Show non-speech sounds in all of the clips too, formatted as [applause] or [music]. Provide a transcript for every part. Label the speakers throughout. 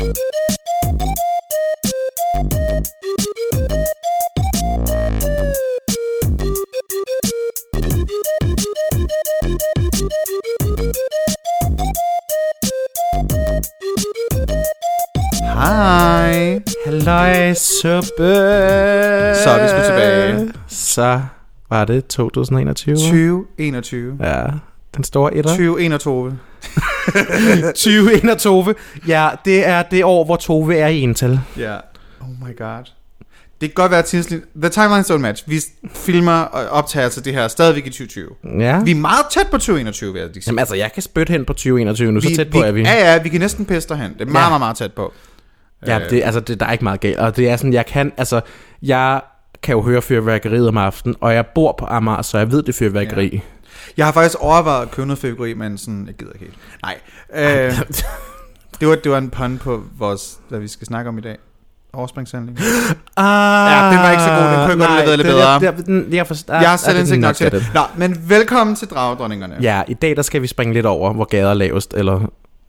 Speaker 1: Hej.
Speaker 2: Halløj, suppe.
Speaker 1: Så er vi sgu tilbage.
Speaker 2: Så var det 2021.
Speaker 1: 2021.
Speaker 2: Ja, den store etter.
Speaker 1: 2021. [laughs]
Speaker 2: 2021. Ja, det er det år, hvor Tove er i ental.
Speaker 1: Ja. Oh my god. Det kan godt være tidsligt. The timelines don't match. Vi filmer og optager altså det her stadigvæk i 2020.
Speaker 2: Ja.
Speaker 1: Vi er meget tæt på 2021, vil jeg lige sige.
Speaker 2: Jamen altså, jeg kan spytte hen på 2021 nu, så tæt på er vi.
Speaker 1: Ja, ja, vi kan næsten peste hen. Det er meget,
Speaker 2: Ja.
Speaker 1: meget, meget tæt på.
Speaker 2: Ja,
Speaker 1: Øh.
Speaker 2: det, altså, det, der er ikke meget galt. Og det er sådan, jeg kan, altså, jeg kan jo høre fyrværkeriet om aftenen, og jeg bor på Amager, så jeg ved det er fyrværkeri. Ja.
Speaker 1: Jeg har faktisk overvejet at købe noget fyrværkeri, men sådan, jeg gider ikke helt. Nej. Øh, det, var, det var en pun på vores, hvad vi skal snakke om i dag. Overspringshandling.
Speaker 2: Ah,
Speaker 1: Ja, den var ikke så god. Den kunne godt have været lidt bedre.
Speaker 2: Jeg, jeg, jeg, jeg, forstår,
Speaker 1: Jeg har selv indsigt nok til det. Nå, men velkommen til Dragdronningerne.
Speaker 2: Ja, i dag der skal vi springe lidt over, hvor gader er lavest, eller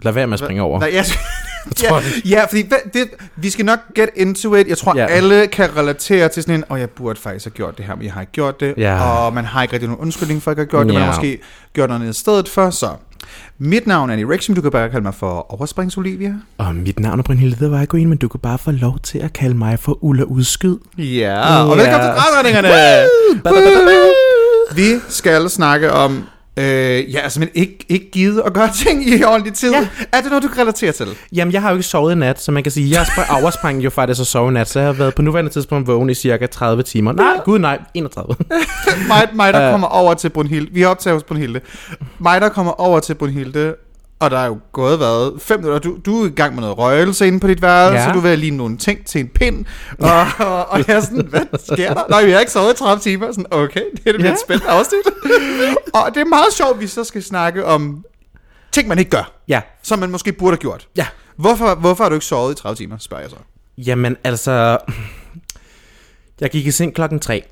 Speaker 2: lad være med at springe over.
Speaker 1: Nej, jeg,
Speaker 2: tror [laughs]
Speaker 1: ja, ja, fordi hvad- det, vi skal nok get into it. Jeg tror,
Speaker 2: Ja.
Speaker 1: ja. alle kan relatere til sådan en, og jeg burde faktisk have gjort det her, men jeg har ikke gjort det.
Speaker 2: Ja.
Speaker 1: Og man har ikke rigtig nogen undskyldning for at have gjort det. Man
Speaker 2: Ja.
Speaker 1: har måske gjort noget i stedet for. Så mit navn er Erection. Du kan bare kalde mig for Oversprings Olivia.
Speaker 2: Og mit navn er Brynhilde Vejgreen, men du kan bare få lov til at kalde mig for Ulla Udskyd.
Speaker 1: Ja, og
Speaker 2: Ja.
Speaker 1: velkommen til
Speaker 2: ba.
Speaker 1: Vi skal snakke om... Øh, ja, altså, men ikke, ikke givet at gøre [laughs] ting i ordentlig tid.
Speaker 2: Ja.
Speaker 1: Er det noget, du kan relatere til?
Speaker 2: Jamen, jeg har jo ikke sovet i nat, så man kan sige, jeg spr- oversprang jo faktisk at sove i nat, så jeg har været på nuværende tidspunkt vågen i cirka 30 timer. Nej, gud nej, 31. [laughs]
Speaker 1: mig, mig der
Speaker 2: Øh.
Speaker 1: kommer over til Brunhilde. Vi har optaget hos Brunhilde. Mig, der kommer over til Brunhilde, og der er jo gået været fem minutter. Du, du er i gang med noget røgelse inde på dit værelse,
Speaker 2: Ja.
Speaker 1: du vil lige nogle ting til en pind. Og, og, og jeg er sådan, hvad sker der? Nej, vi har ikke sovet i 30 timer. Sådan, okay, det er det
Speaker 2: Ja.
Speaker 1: ja. et spændende afsnit. og det er meget sjovt, at vi så skal snakke om ting, man ikke gør,
Speaker 2: Ja,
Speaker 1: som man måske burde have gjort.
Speaker 2: ja.
Speaker 1: Hvorfor, hvorfor har du ikke sovet i 30 timer, spørger jeg så.
Speaker 2: Jamen, altså... Jeg gik i seng klokken 3,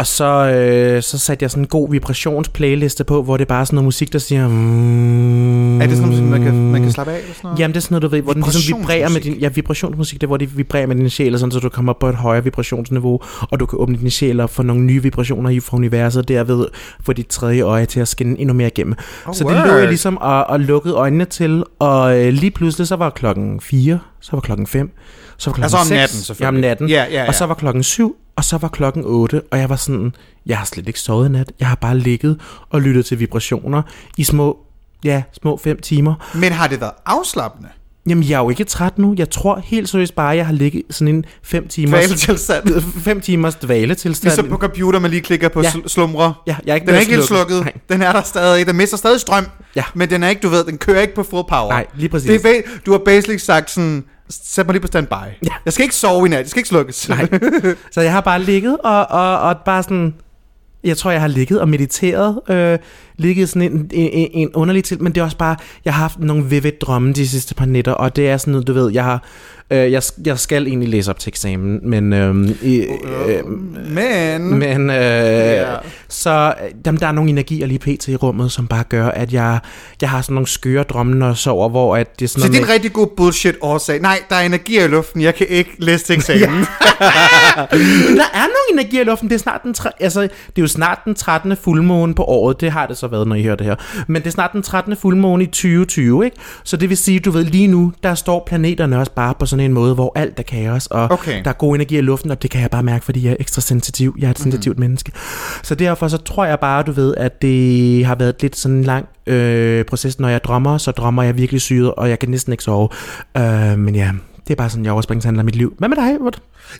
Speaker 2: og så, øh, så satte jeg sådan en god vibrationsplayliste på, hvor det er bare sådan noget musik, der siger... Mm,
Speaker 1: Er det sådan noget, man kan, man kan slappe af? Eller sådan noget?
Speaker 2: Jamen, det er sådan noget, du ved, hvor den ligesom vibrerer med din... Ja, vibrationsmusik, det er, hvor det vibrerer med din sjæl, sådan, så du kommer op på et højere vibrationsniveau, og du kan åbne din sjæl op for nogle nye vibrationer i fra universet, og derved få dit tredje øje til at skinne endnu mere igennem.
Speaker 1: Oh,
Speaker 2: så det lå jeg ligesom og, og lukkede øjnene til, og øh, lige pludselig så var klokken 4, så var klokken 5, så var klokken
Speaker 1: Altså om
Speaker 2: 6,
Speaker 1: natten,
Speaker 2: Ja, om
Speaker 1: selvfølgelig.
Speaker 2: natten.
Speaker 1: Ja, ja, ja.
Speaker 2: Og så var klokken 7, og så var klokken 8, og jeg var sådan, jeg har slet ikke sovet i nat. Jeg har bare ligget og lyttet til vibrationer i små, ja, små 5 timer.
Speaker 1: Men har det været afslappende?
Speaker 2: Jamen, jeg er jo ikke træt nu. Jeg tror helt seriøst bare, at jeg har ligget sådan en 5 timers...
Speaker 1: Dvaletilstand. [laughs]
Speaker 2: 5 timers dvaletilstand.
Speaker 1: Ligesom på computer, man lige klikker på
Speaker 2: Ja.
Speaker 1: slumre.
Speaker 2: Ja, jeg er ikke
Speaker 1: Den er ikke helt
Speaker 2: slukket.
Speaker 1: slukket.
Speaker 2: Nej.
Speaker 1: Den er der stadig. Den mister stadig strøm.
Speaker 2: Ja.
Speaker 1: Men den er ikke, du ved, den kører ikke på full power.
Speaker 2: Nej, lige præcis.
Speaker 1: Det er, du har basically sagt sådan, sæt mig lige på standby.
Speaker 2: Ja.
Speaker 1: Jeg skal ikke sove i nat. Jeg skal ikke slukkes.
Speaker 2: Nej. [laughs] Så jeg har bare ligget og, og, og bare sådan... Jeg tror, jeg har ligget og mediteret. Øh, ligget sådan en, en, en underlig til, men det er også bare, jeg har haft nogle vivid drømme de sidste par nætter, og det er sådan noget, du ved, jeg har, øh, jeg, jeg skal egentlig læse op til eksamen, men, øh, i, øh,
Speaker 1: Men...
Speaker 2: men øh,
Speaker 1: Ja.
Speaker 2: så øh, jamen, der er nogle energier lige pt i rummet, som bare gør, at jeg, jeg har sådan nogle skøre drømme, når jeg sover, hvor at det er sådan
Speaker 1: Så det er en rigtig god bullshit årsag. Nej, der er energi i luften. Jeg kan ikke læse til eksamen. [laughs]
Speaker 2: Men der er nogle energier i luften. Det er snart den, tre, altså, det er jo snart den 13. fuldmåne på året. Det har det så været, når I hører det her. Men det er snart den 13. fuldmåne i 2020, ikke? Så det vil sige, du ved, lige nu, der står planeterne også bare på sådan en måde, hvor alt er kaos, og
Speaker 1: Okay.
Speaker 2: der er god energi i luften, og det kan jeg bare mærke, fordi jeg er ekstra sensitiv. Jeg er et
Speaker 1: Mhm.
Speaker 2: sensitivt menneske. Så derfor så tror jeg bare, du ved, at det har været lidt sådan en lang øh, proces. Når jeg drømmer, så drømmer jeg virkelig syret, og jeg kan næsten ikke sove. Øh, men ja, det er bare sådan, jeg overspringshandler mit liv. Hvad med dig? Hvor-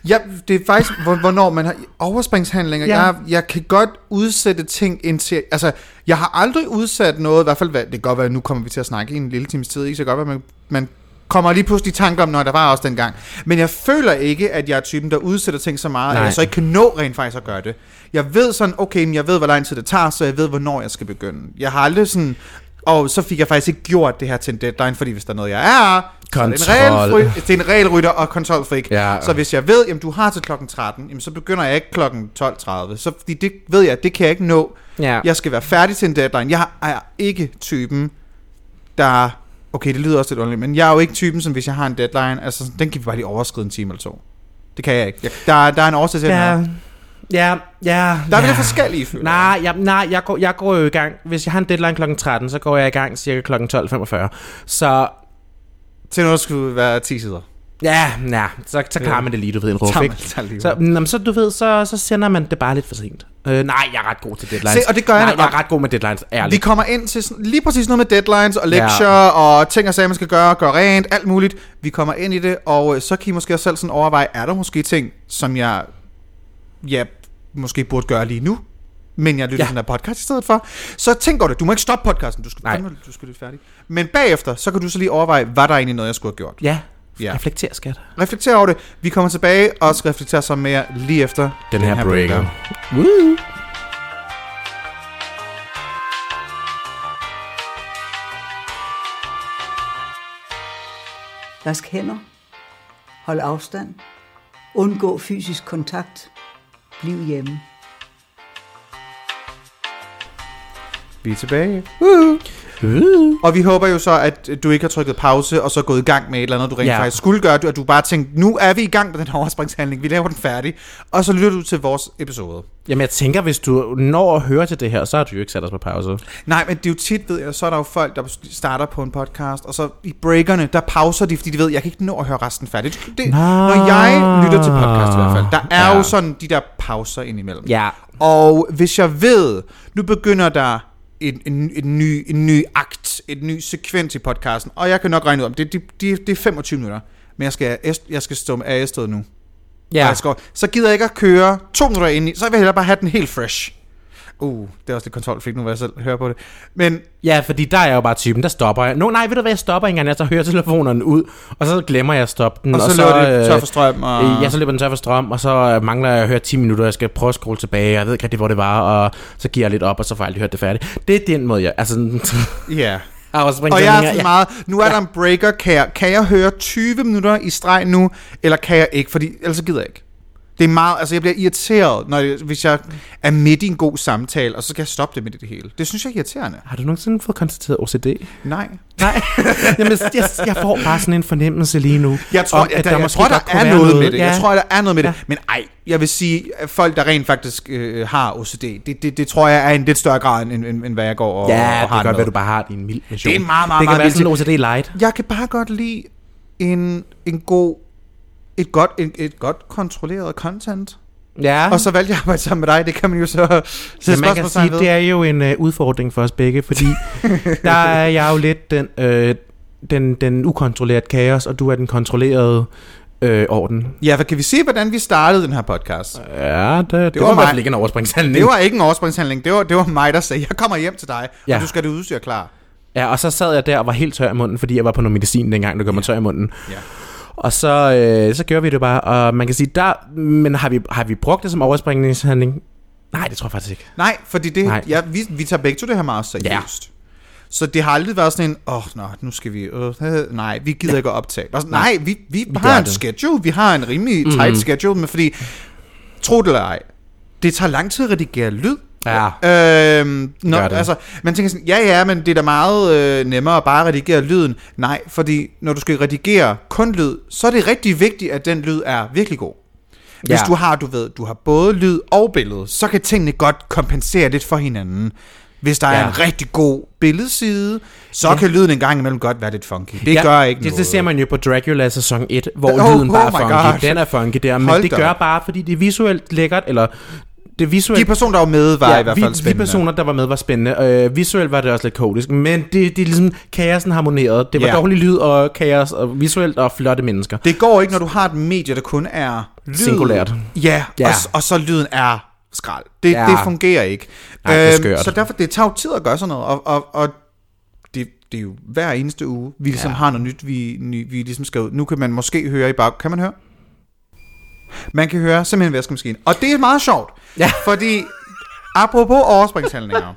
Speaker 1: Ja, det er faktisk, hvor- hvornår man har overspringshandlinger.
Speaker 2: Ja.
Speaker 1: Jeg, jeg kan godt udsætte ting indtil... Altså, jeg har aldrig udsat noget, i hvert fald, hvad, det kan godt være, at nu kommer vi til at snakke i en lille times tid, ikke? så det kan godt være, man, man kommer lige pludselig i tanke om, når der var også dengang. Men jeg føler ikke, at jeg er typen, der udsætter ting så meget,
Speaker 2: Nej.
Speaker 1: at jeg så ikke kan nå rent faktisk at gøre det. Jeg ved sådan, okay, men jeg ved, hvor lang tid det tager, så jeg ved, hvornår jeg skal begynde. Jeg har aldrig sådan... Og så fik jeg faktisk ikke gjort det her til en deadline, fordi hvis der er noget, jeg er, så er det en,
Speaker 2: Kontrol.
Speaker 1: regel, det er en regelrytter og kontrolfreak.
Speaker 2: Ja.
Speaker 1: Så hvis jeg ved, at du har til klokken 13, jamen, så begynder jeg ikke klokken 12.30. Så fordi det ved jeg, det kan jeg ikke nå.
Speaker 2: Ja.
Speaker 1: Jeg skal være færdig til en deadline. Jeg er ikke typen, der okay, det lyder også lidt underligt, men jeg er jo ikke typen, som hvis jeg har en deadline, altså den kan vi bare lige overskride en time eller to. Det kan jeg ikke. Jeg, der, er- der er en årsag til,
Speaker 2: Ja,
Speaker 1: ja.
Speaker 2: ja, ja.
Speaker 1: Der er vi
Speaker 2: ja.
Speaker 1: lidt forskellige, føler jeg.
Speaker 2: Nej, jeg, nej jeg, går, jeg går jo i gang. Hvis jeg har en deadline kl. 13, så går jeg i gang cirka kl. 12.45. Så
Speaker 1: Til noget skulle være 10 sider.
Speaker 2: Ja, ja så, så klarer man det lige, du ved, en ruf, ikke? Så, så du ved, så, så sender man det bare lidt for sent. Øh, nej, jeg er ret god til deadlines.
Speaker 1: Se, og det gør jeg
Speaker 2: nej, jeg er ret god med deadlines,
Speaker 1: Vi
Speaker 2: ærligt.
Speaker 1: kommer ind til sådan, lige præcis noget med deadlines og lektier ja. og ting og sager, man skal gøre, gøre rent, alt muligt. Vi kommer ind i det, og øh, så kan I måske også selv sådan overveje, er der måske ting, som jeg ja, måske burde gøre lige nu, men jeg lytter
Speaker 2: Ja.
Speaker 1: til den her podcast i stedet for. Så tænk over det. Du må ikke stoppe podcasten. Du skal,
Speaker 2: Nej.
Speaker 1: du skal lidt færdig. Men bagefter, så kan du så lige overveje, var der egentlig noget, jeg skulle have gjort?
Speaker 2: Ja,
Speaker 1: Ja.
Speaker 2: reflekter, skat.
Speaker 1: Reflekter over det. Vi kommer tilbage og skal reflektere sammen med jer lige efter
Speaker 2: Den her breaker.
Speaker 1: breaker.
Speaker 2: Woo!
Speaker 3: Vask hænder. Hold afstand. Undgå fysisk kontakt. Bliv hjemme.
Speaker 1: Vi er tilbage.
Speaker 2: Woo!
Speaker 1: Og vi håber jo så, at du ikke har trykket pause, og så gået i gang med et eller andet, du rent
Speaker 2: Ja.
Speaker 1: faktisk skulle gøre, at du bare tænkte, nu er vi i gang med den her overspringshandling, vi laver den færdig, og så lytter du til vores episode.
Speaker 2: Jamen jeg tænker, hvis du når at høre til det her, så har du jo ikke sat os på pause.
Speaker 1: Nej, men det er jo tit, ved jeg, så er der jo folk, der starter på en podcast, og så i breakerne, der pauser de, fordi de ved, jeg kan ikke nå at høre resten færdigt. Det,
Speaker 2: Nå.
Speaker 1: når jeg lytter til podcast i hvert fald, der er
Speaker 2: ja.
Speaker 1: jo sådan de der pauser indimellem.
Speaker 2: Ja.
Speaker 1: Og hvis jeg ved, nu begynder der en, en, en, ny, en ny akt, et ny sekvens i podcasten, og jeg kan nok regne ud om, det, det, det, det er 25 minutter, men jeg skal, jeg skal stå med AS-stået nu.
Speaker 2: Ja.
Speaker 1: Skal, så gider jeg ikke at køre to minutter ind i, så vil jeg hellere bare have den helt fresh. Uh, det er også lidt kontrolfik nu, hvor jeg selv hører på det. Men
Speaker 2: Ja, fordi der er jeg jo bare typen, der stopper jeg. Nå, nej, ved du hvad, jeg stopper ikke engang, jeg tager høretelefonerne ud, og så glemmer jeg at stoppe den.
Speaker 1: og, så, løber det
Speaker 2: øh,
Speaker 1: tør for strøm. Og...
Speaker 2: Øh, Ja, så løber den tør for strøm, og så øh, mangler jeg at høre 10 minutter, jeg skal prøve at scrolle tilbage, jeg ved ikke rigtig, hvor det var, og så giver jeg lidt op, og så får jeg aldrig hørt det færdigt. Det er den måde, jeg... Altså,
Speaker 1: Ja. [laughs]
Speaker 2: afspring,
Speaker 1: Og jeg er sådan meget, nu er der en breaker, kan jeg, kan jeg høre 20 minutter i streg nu, eller kan jeg ikke, fordi ellers så gider jeg ikke. Det er meget, altså jeg bliver irriteret, når jeg, hvis jeg er midt i en god samtale, og så skal jeg stoppe det midt i det hele. Det synes jeg er irriterende.
Speaker 2: Har du nogensinde fået konstateret OCD?
Speaker 1: Nej.
Speaker 2: Nej. [laughs] Jamen, jeg, jeg får bare sådan en fornemmelse lige nu.
Speaker 1: Jeg tror,
Speaker 2: om,
Speaker 1: at der, jeg
Speaker 2: måske
Speaker 1: tror, der er
Speaker 2: være
Speaker 1: noget, med det.
Speaker 2: Ja.
Speaker 1: Jeg tror, der er noget med
Speaker 2: Ja.
Speaker 1: det. Men ej, jeg vil sige, at folk, der rent faktisk øh, har OCD, det, det, det tror jeg er en lidt større grad, end, end, end hvad jeg går og,
Speaker 2: ja,
Speaker 1: og
Speaker 2: det
Speaker 1: har
Speaker 2: kan godt
Speaker 1: med.
Speaker 2: være, du bare har din mild version.
Speaker 1: Det er en meget, meget,
Speaker 2: Det kan
Speaker 1: meget
Speaker 2: være sådan en OCD light.
Speaker 1: Jeg kan bare godt lide en, en god, et godt, et, et godt kontrolleret content.
Speaker 2: Ja.
Speaker 1: Og så valgte jeg at arbejde sammen med dig. Det kan man jo så
Speaker 2: Så man kan sige,
Speaker 1: ved.
Speaker 2: det er jo en uh, udfordring for os begge, fordi [laughs] der er jeg jo lidt den, øh, den, den ukontrollerede kaos, og du er den kontrollerede øh, orden.
Speaker 1: Ja, for kan vi se, hvordan vi startede den her podcast?
Speaker 2: Ja, det, det, det
Speaker 1: var
Speaker 2: var, i
Speaker 1: mig.
Speaker 2: hvert fald ikke en overspringshandling.
Speaker 1: Det var ikke en overspringshandling. Det var, det var mig, der sagde, jeg kommer hjem til dig,
Speaker 2: Ja.
Speaker 1: og du skal det udstyr klar.
Speaker 2: Ja, og så sad jeg der og var helt tør i munden, fordi jeg var på noget medicin dengang, der gør mig tør i munden.
Speaker 1: Ja.
Speaker 2: Og så, øh, så gjorde vi det bare, og man kan sige, der, men har vi, har vi brugt det som overspringningshandling? Nej, det tror jeg faktisk ikke.
Speaker 1: Nej, fordi det,
Speaker 2: Nej.
Speaker 1: ja, vi, vi tager begge to det her meget seriøst.
Speaker 2: Ja.
Speaker 1: Så det har aldrig været sådan en, åh, oh, nå, nu skal vi, øh, øh, nej, vi gider ikke at optage. Bare sådan, nej, vi, vi,
Speaker 2: gør
Speaker 1: har en
Speaker 2: det.
Speaker 1: schedule, vi har en rimelig tight
Speaker 2: Mhm.
Speaker 1: schedule, men fordi, tro det eller ej, det tager lang tid at redigere lyd.
Speaker 2: Ja.
Speaker 1: Øhm,
Speaker 2: gør det.
Speaker 1: altså, man tænker sådan, ja ja, men det er da meget øh, nemmere at bare redigere lyden. Nej, fordi når du skal redigere kun lyd, så er det rigtig vigtigt, at den lyd er virkelig god. Hvis
Speaker 2: Ja.
Speaker 1: du har, du ved, du har både lyd og billede, så kan tingene godt kompensere lidt for hinanden. Hvis der ja. Er en rigtig god billedside, så ja. Kan lyden en gang imellem godt være lidt funky. Det
Speaker 2: Ja,
Speaker 1: gør ikke
Speaker 2: det,
Speaker 1: noget.
Speaker 2: det ser man jo på Dracula sæson 1, hvor
Speaker 1: Oh,
Speaker 2: lyden bare
Speaker 1: oh
Speaker 2: er funky.
Speaker 1: God.
Speaker 2: Den er funky der, men
Speaker 1: Hold
Speaker 2: det gør
Speaker 1: op.
Speaker 2: bare, fordi det er visuelt lækkert, eller det visuelt...
Speaker 1: De personer, der var med, var ja, i hvert
Speaker 2: vi,
Speaker 1: fald
Speaker 2: de
Speaker 1: spændende.
Speaker 2: personer, der var med, var spændende. Øh, visuelt var det også lidt kaotisk, men det, det er ligesom kaosen harmonerede. Det var
Speaker 1: Ja.
Speaker 2: dårlig lyd og kaos, og visuelt og flotte mennesker.
Speaker 1: Det går ikke, når du har et medie, der kun er lyd.
Speaker 2: Singulært.
Speaker 1: Ja,
Speaker 2: Ja.
Speaker 1: Og, og så lyden er skrald. Det, ja. Det fungerer ikke.
Speaker 2: Nej, det er skørt.
Speaker 1: så derfor, det tager jo tid at gøre sådan noget, og, og, og det, det er jo hver eneste uge, vi ligesom ja. Har noget nyt, vi, vi ligesom skal ud. Nu kan man måske høre i bag... Kan man høre? Man kan høre simpelthen vaskemaskinen. Og det er meget sjovt,
Speaker 2: Ja.
Speaker 1: fordi apropos overspringshandlinger.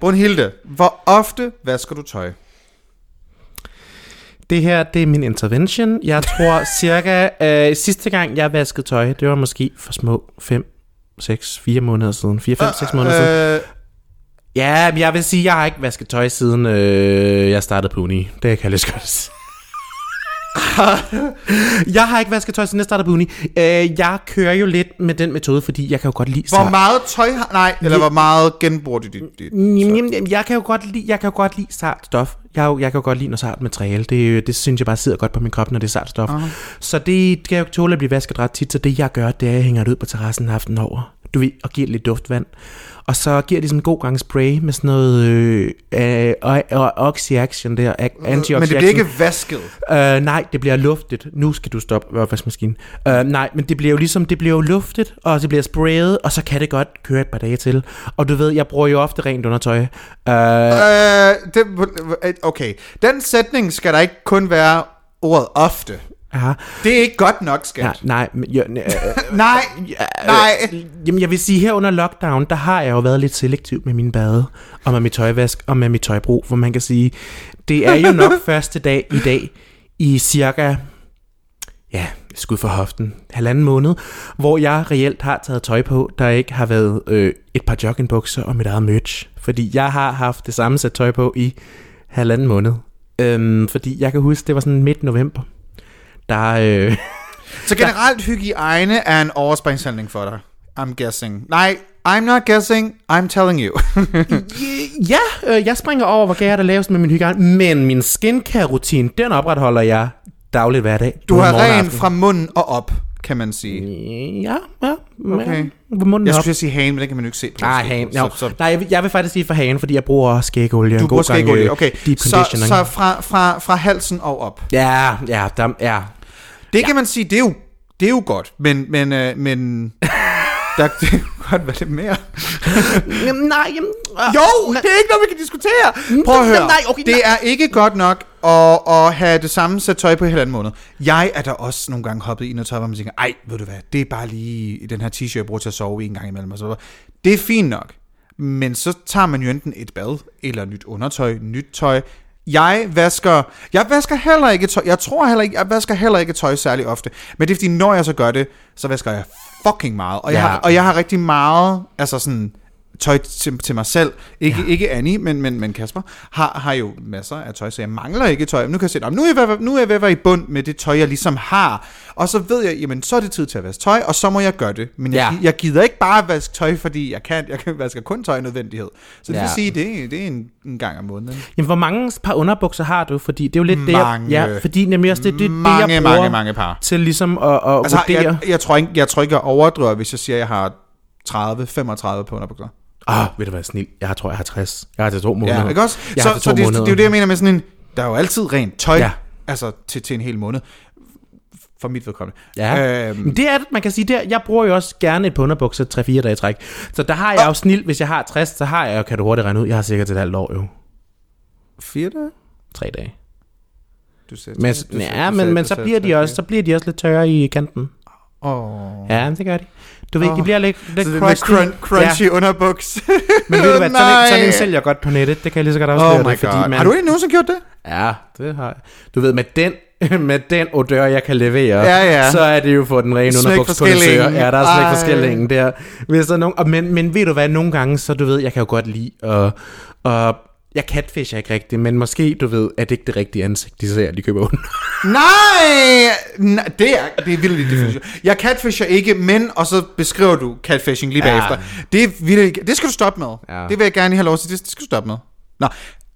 Speaker 1: Brunhilde, hvor ofte vasker du tøj?
Speaker 2: Det her, det er min intervention. Jeg tror [laughs] cirka, øh, sidste gang jeg vaskede tøj, det var måske for små 5, 6, 4 måneder siden. 4, 5, 6 måneder siden.
Speaker 1: Øh,
Speaker 2: Ja, men jeg vil sige, jeg har ikke vasket tøj siden øh, jeg startede på uni. Det kan jeg lige godt. [laughs] jeg har ikke vasket tøj, siden jeg startede på uni. Øh, jeg kører jo lidt med den metode, fordi jeg kan jo godt lide...
Speaker 1: Hvor meget tøj har... Nej, eller hvor meget genbruger du dit... dit
Speaker 2: Jamen, jamen, jamen, jeg kan jo godt lide, jeg kan jo godt lide sart stof. Jeg, jeg kan jo godt lide noget sart materiale. Det, det synes jeg bare sidder godt på min krop, når det er sart stof. Uh-huh. Så det kan jeg jo tåle at blive vasket ret tit. Så det jeg gør, det er, at jeg hænger det ud på terrassen aften over. Du ved, og giver lidt duftvand. Og så giver de sådan en god gang spray med sådan noget øh, øh, oxy-action der. anti
Speaker 1: Men det bliver ikke vasket.
Speaker 2: Øh, nej, det bliver luftet. Nu skal du stoppe opvaskemaskinen. Øh, nej, men det bliver jo ligesom, det bliver jo luftet, og det bliver sprayet, og så kan det godt køre et par dage til. Og du ved, jeg bruger jo ofte rent undertøj. Øh,
Speaker 1: Øh, det, okay, den sætning skal der ikke kun være ordet ofte.
Speaker 2: Ja,
Speaker 1: Det er ikke godt nok, skat.
Speaker 2: ja, nej, men, jo, [laughs] øh,
Speaker 1: Nej, nej.
Speaker 2: Øh, jamen jeg vil sige, her under lockdown, der har jeg jo været lidt selektiv med min bade, og med mit tøjvask, og med mit tøjbrug, for man kan sige, det er jo nok [laughs] første dag i dag, i cirka, ja, skud for hoften, halvanden måned, hvor jeg reelt har taget tøj på, der ikke har været øh, et par joggingbukser og mit eget merch. Fordi jeg har haft det samme sæt tøj på i halvanden måned. Øhm, fordi jeg kan huske, det var sådan midt november. Der, øh,
Speaker 1: Så generelt hygiejne er en overspringshandling for dig. I'm guessing. Nej, I'm not guessing. I'm telling you. [laughs]
Speaker 2: Ja, øh, jeg springer over, hvor gær der laves med min hygiejne, men min skincare-rutine, den opretholder jeg dagligt hver dag.
Speaker 1: Du har ren fra munden og op, kan man sige.
Speaker 2: Ja, ja.
Speaker 1: Okay.
Speaker 2: Hvor munden
Speaker 1: Jeg skulle sige hagen, men det kan man jo ikke se på.
Speaker 2: Nej, hagen.
Speaker 1: Så,
Speaker 2: No.
Speaker 1: så,
Speaker 2: Nej, jeg vil, jeg vil faktisk sige for hagen, fordi jeg bruger skægolie.
Speaker 1: du
Speaker 2: en
Speaker 1: bruger skægolie.
Speaker 2: øh,
Speaker 1: Okay,
Speaker 2: Deep
Speaker 1: så, så fra, fra, fra halsen og op.
Speaker 2: Ja, ja, der, ja.
Speaker 1: Det kan man sige, det er jo, det er jo godt, men, men, øh, men [laughs] der det godt være lidt mere.
Speaker 2: Jamen, nej, jamen, øh,
Speaker 1: Jo, det er ikke noget, vi kan diskutere. Prøv at høre.
Speaker 2: Nej, okay,
Speaker 1: det er ikke godt nok at, at have det samme sæt tøj på i halvanden måned. Jeg er der også nogle gange hoppet i noget tøj, hvor man tænker, ej, ved du hvad, det er bare lige den her t-shirt, jeg bruger til at sove i en gang imellem. Og så det er fint nok. Men så tager man jo enten et bad, eller nyt undertøj, nyt tøj. Jeg vasker, jeg vasker heller ikke tøj. Jeg tror heller ikke, jeg vasker heller ikke tøj særlig ofte. Men det er fordi, når jeg så gør det, så vasker jeg fucking meget. Og, jeg,
Speaker 2: Ja.
Speaker 1: har, og jeg har rigtig meget, altså sådan, tøj til, til mig selv. Ikke, ja. ikke Annie, men, men, men Kasper har, har jo masser af tøj, så jeg mangler ikke tøj. Nu kan jeg se, "Nå, nu er jeg, ved- nu er jeg ved at være i bund med det tøj, jeg ligesom har. Og så ved jeg, jamen så er det tid til at vaske tøj, og så må jeg gøre det. Men jeg,
Speaker 2: Ja.
Speaker 1: jeg gider ikke bare vaske tøj, fordi jeg kan. Jeg kan vaske kun tøj i nødvendighed. Så det
Speaker 2: Ja.
Speaker 1: vil sige, det, det er en, en gang om måneden.
Speaker 2: Jamen, hvor mange par underbukser har du? Fordi det er jo lidt
Speaker 1: Mange.
Speaker 2: det, jeg, ja, fordi nemlig også det, det, det
Speaker 1: mange,
Speaker 2: jeg bruger
Speaker 1: mange, mange par.
Speaker 2: til ligesom at, at
Speaker 1: Altså,
Speaker 2: vurdere.
Speaker 1: jeg, jeg, tror ikke, jeg tror ikke, jeg overdriver, hvis jeg siger, at jeg har 30-35 på underbukser.
Speaker 2: Ah, ved du hvad, snil. Jeg tror, jeg har 60. Jeg har til to måneder.
Speaker 1: Ja, ikke også?
Speaker 2: Jeg
Speaker 1: så så det,
Speaker 2: måneder.
Speaker 1: det, er jo det, jeg mener med sådan en... Der er jo altid rent tøj,
Speaker 2: Ja.
Speaker 1: ja. altså til, til en hel måned. For mit vedkommende.
Speaker 2: Ja.
Speaker 1: Øhm,
Speaker 2: Men det er det, man kan sige der. Jeg bruger jo også gerne et par underbukser 3-4 dage i træk. Så der har jeg jo snil, hvis jeg har 60, så har jeg jo, kan du hurtigt regne ud, jeg har sikkert et halvt år jo.
Speaker 1: fire dage?
Speaker 2: 3 dage.
Speaker 1: Du sagde,
Speaker 2: Men,
Speaker 1: du sagde-
Speaker 2: ja,
Speaker 1: du
Speaker 2: men,
Speaker 1: sagde-
Speaker 2: men
Speaker 1: du
Speaker 2: så bliver de også, så bliver de også lidt tørre i kanten.
Speaker 1: Åh.
Speaker 2: Ja, det gør de. Du ved, de
Speaker 1: Åh.
Speaker 2: bliver lidt, lidt
Speaker 1: Så
Speaker 2: crusty.
Speaker 1: crun- crunchy
Speaker 2: Ja.
Speaker 1: underbuks. [laughs]
Speaker 2: Men ved du hvad, sådan en, sådan en sælger godt på nettet. Det kan jeg lige så godt afsløre
Speaker 1: Oh my
Speaker 2: det, fordi
Speaker 1: god.
Speaker 2: man,
Speaker 1: Har du ikke nogensinde gjort det?
Speaker 2: Ja, det har jeg. Du ved, med den, [laughs] med den odør, jeg kan levere,
Speaker 1: Ja, ja.
Speaker 2: så er det jo for den rene underbukskondensør. Ja, der er slik
Speaker 1: Ej.
Speaker 2: for skillingen der. Hvis der er nogen, og men, men ved du hvad, nogle gange, så du ved, jeg kan jo godt lide, og, og jeg catfisher ikke rigtigt, men måske, du ved, er det ikke det rigtige ansigt, de ser, de køber under. [laughs]
Speaker 1: Nej! Nej, det er, det er vildt definition. Jeg catfisher ikke, men, og så beskriver du catfishing lige
Speaker 2: Ja.
Speaker 1: bagefter. Det er vildt, det skal du stoppe med.
Speaker 2: Ja.
Speaker 1: Det vil jeg gerne have lov til, det, det skal du stoppe med. Nå,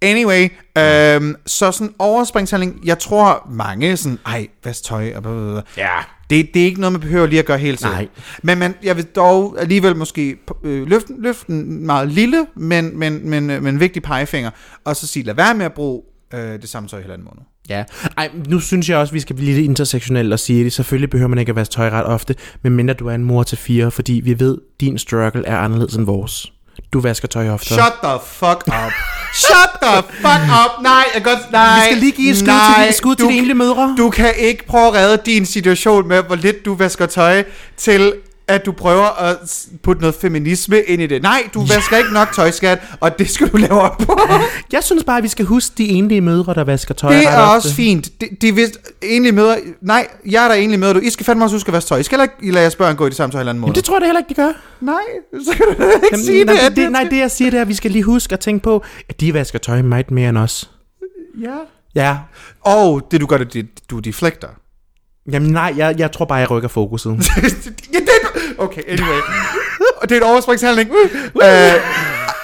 Speaker 1: anyway, øhm, så sådan overspringshandling, jeg tror mange sådan, ej, vask tøj, og bla, bla, bla.
Speaker 2: Ja.
Speaker 1: Det, det er ikke noget, man behøver lige at gøre helt selv.
Speaker 2: Nej.
Speaker 1: Men man, jeg vil dog alligevel måske øh, løfte, løfte en meget lille, men, men, men, øh, men vigtig pegefinger, og så sige, lad være med at bruge øh, det samme tøj i halvanden måned.
Speaker 2: Ja, Ej, nu synes jeg også, vi skal blive lidt intersektionelle og sige det. Selvfølgelig behøver man ikke at vaske tøj ret ofte, medmindre du er en mor til fire, fordi vi ved, din struggle er anderledes end vores. Du vasker tøj ofte.
Speaker 1: Shut the fuck up. Shut the fuck up. Nej, jeg godt... Nej,
Speaker 2: Vi skal lige give et skud
Speaker 1: nej,
Speaker 2: til, de- skud til
Speaker 1: du,
Speaker 2: de enlige mødre.
Speaker 1: Du kan ikke prøve at redde din situation med, hvor lidt du vasker tøj, til at du prøver at putte noget feminisme ind i det. Nej, du vasker ikke nok tøj, skat, og det skal du lave op på. [laughs]
Speaker 2: Jeg synes bare, at vi skal huske de enlige mødre, der vasker tøj.
Speaker 1: Det er
Speaker 2: ofte.
Speaker 1: også fint. De, de vist egentlig møder... Nej, jeg er der egentlig møder du. I skal fandme også huske at vaske tøj. I skal heller ikke lade jeres børn gå i det samme tøj en anden måde.
Speaker 2: Jamen, det tror jeg da heller ikke, de gør.
Speaker 1: Nej, så kan du ikke
Speaker 2: Jamen,
Speaker 1: sige
Speaker 2: nej,
Speaker 1: det.
Speaker 2: det, det, nej, det jeg siger, det er, at vi skal lige huske at tænke på, at de vasker tøj meget mere end os.
Speaker 1: Ja.
Speaker 2: Ja.
Speaker 1: Og det du gør, det, du deflekter.
Speaker 2: Jamen nej, jeg, jeg tror bare, jeg rykker fokuset. [laughs]
Speaker 1: ja, det. Okay, anyway. Og det er en overspringshandling. Uh,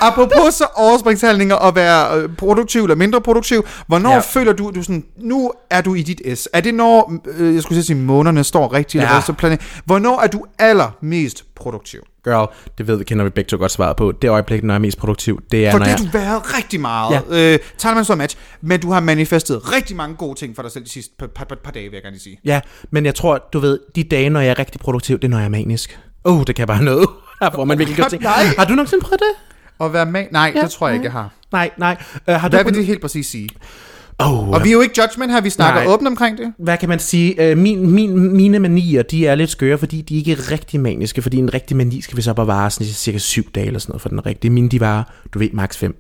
Speaker 1: apropos så overspringshandlinger og være øh, produktiv eller mindre produktiv. Hvornår
Speaker 2: Ja.
Speaker 1: føler du, du sådan, nu er du i dit S? Er det når, øh, jeg skulle sige, månederne står rigtigt?
Speaker 2: Ja.
Speaker 1: Eller så planet, hvornår er du allermest produktiv?
Speaker 2: Girl, det ved vi, kender vi begge to godt svaret på. Det øjeblik, når jeg er mest produktiv, det er,
Speaker 1: For
Speaker 2: når
Speaker 1: det
Speaker 2: jeg...
Speaker 1: har du været rigtig meget. Ja. Øh, tager man så match, men du har manifesteret rigtig mange gode ting for dig selv de sidste par, par, par, par dage, vil jeg gerne sige.
Speaker 2: Ja, men jeg tror, du ved, de dage, når jeg er rigtig produktiv, det er, når jeg er manisk. Oh, det kan jeg bare noget. [laughs] Her får man virkelig godt [laughs] ting.
Speaker 1: Nej.
Speaker 2: Har du nogensinde prøvet det?
Speaker 1: Og være med? Nej,
Speaker 2: Ja,
Speaker 1: det tror jeg
Speaker 2: nej.
Speaker 1: ikke, jeg har.
Speaker 2: Nej, nej. Uh, har
Speaker 1: Hvad
Speaker 2: du
Speaker 1: vil det helt præcis sige?
Speaker 2: Oh,
Speaker 1: Og vi er jo ikke judgment her, vi snakker
Speaker 2: Nej.
Speaker 1: åbent omkring det.
Speaker 2: hvad kan man sige? Uh, min, min, mine manier, de er lidt skøre, fordi de ikke er rigtig maniske. Fordi en rigtig mani skal vi så bare vare sådan cirka syv dage eller sådan noget for den rigtige. Mine, de var, du ved, maks 5.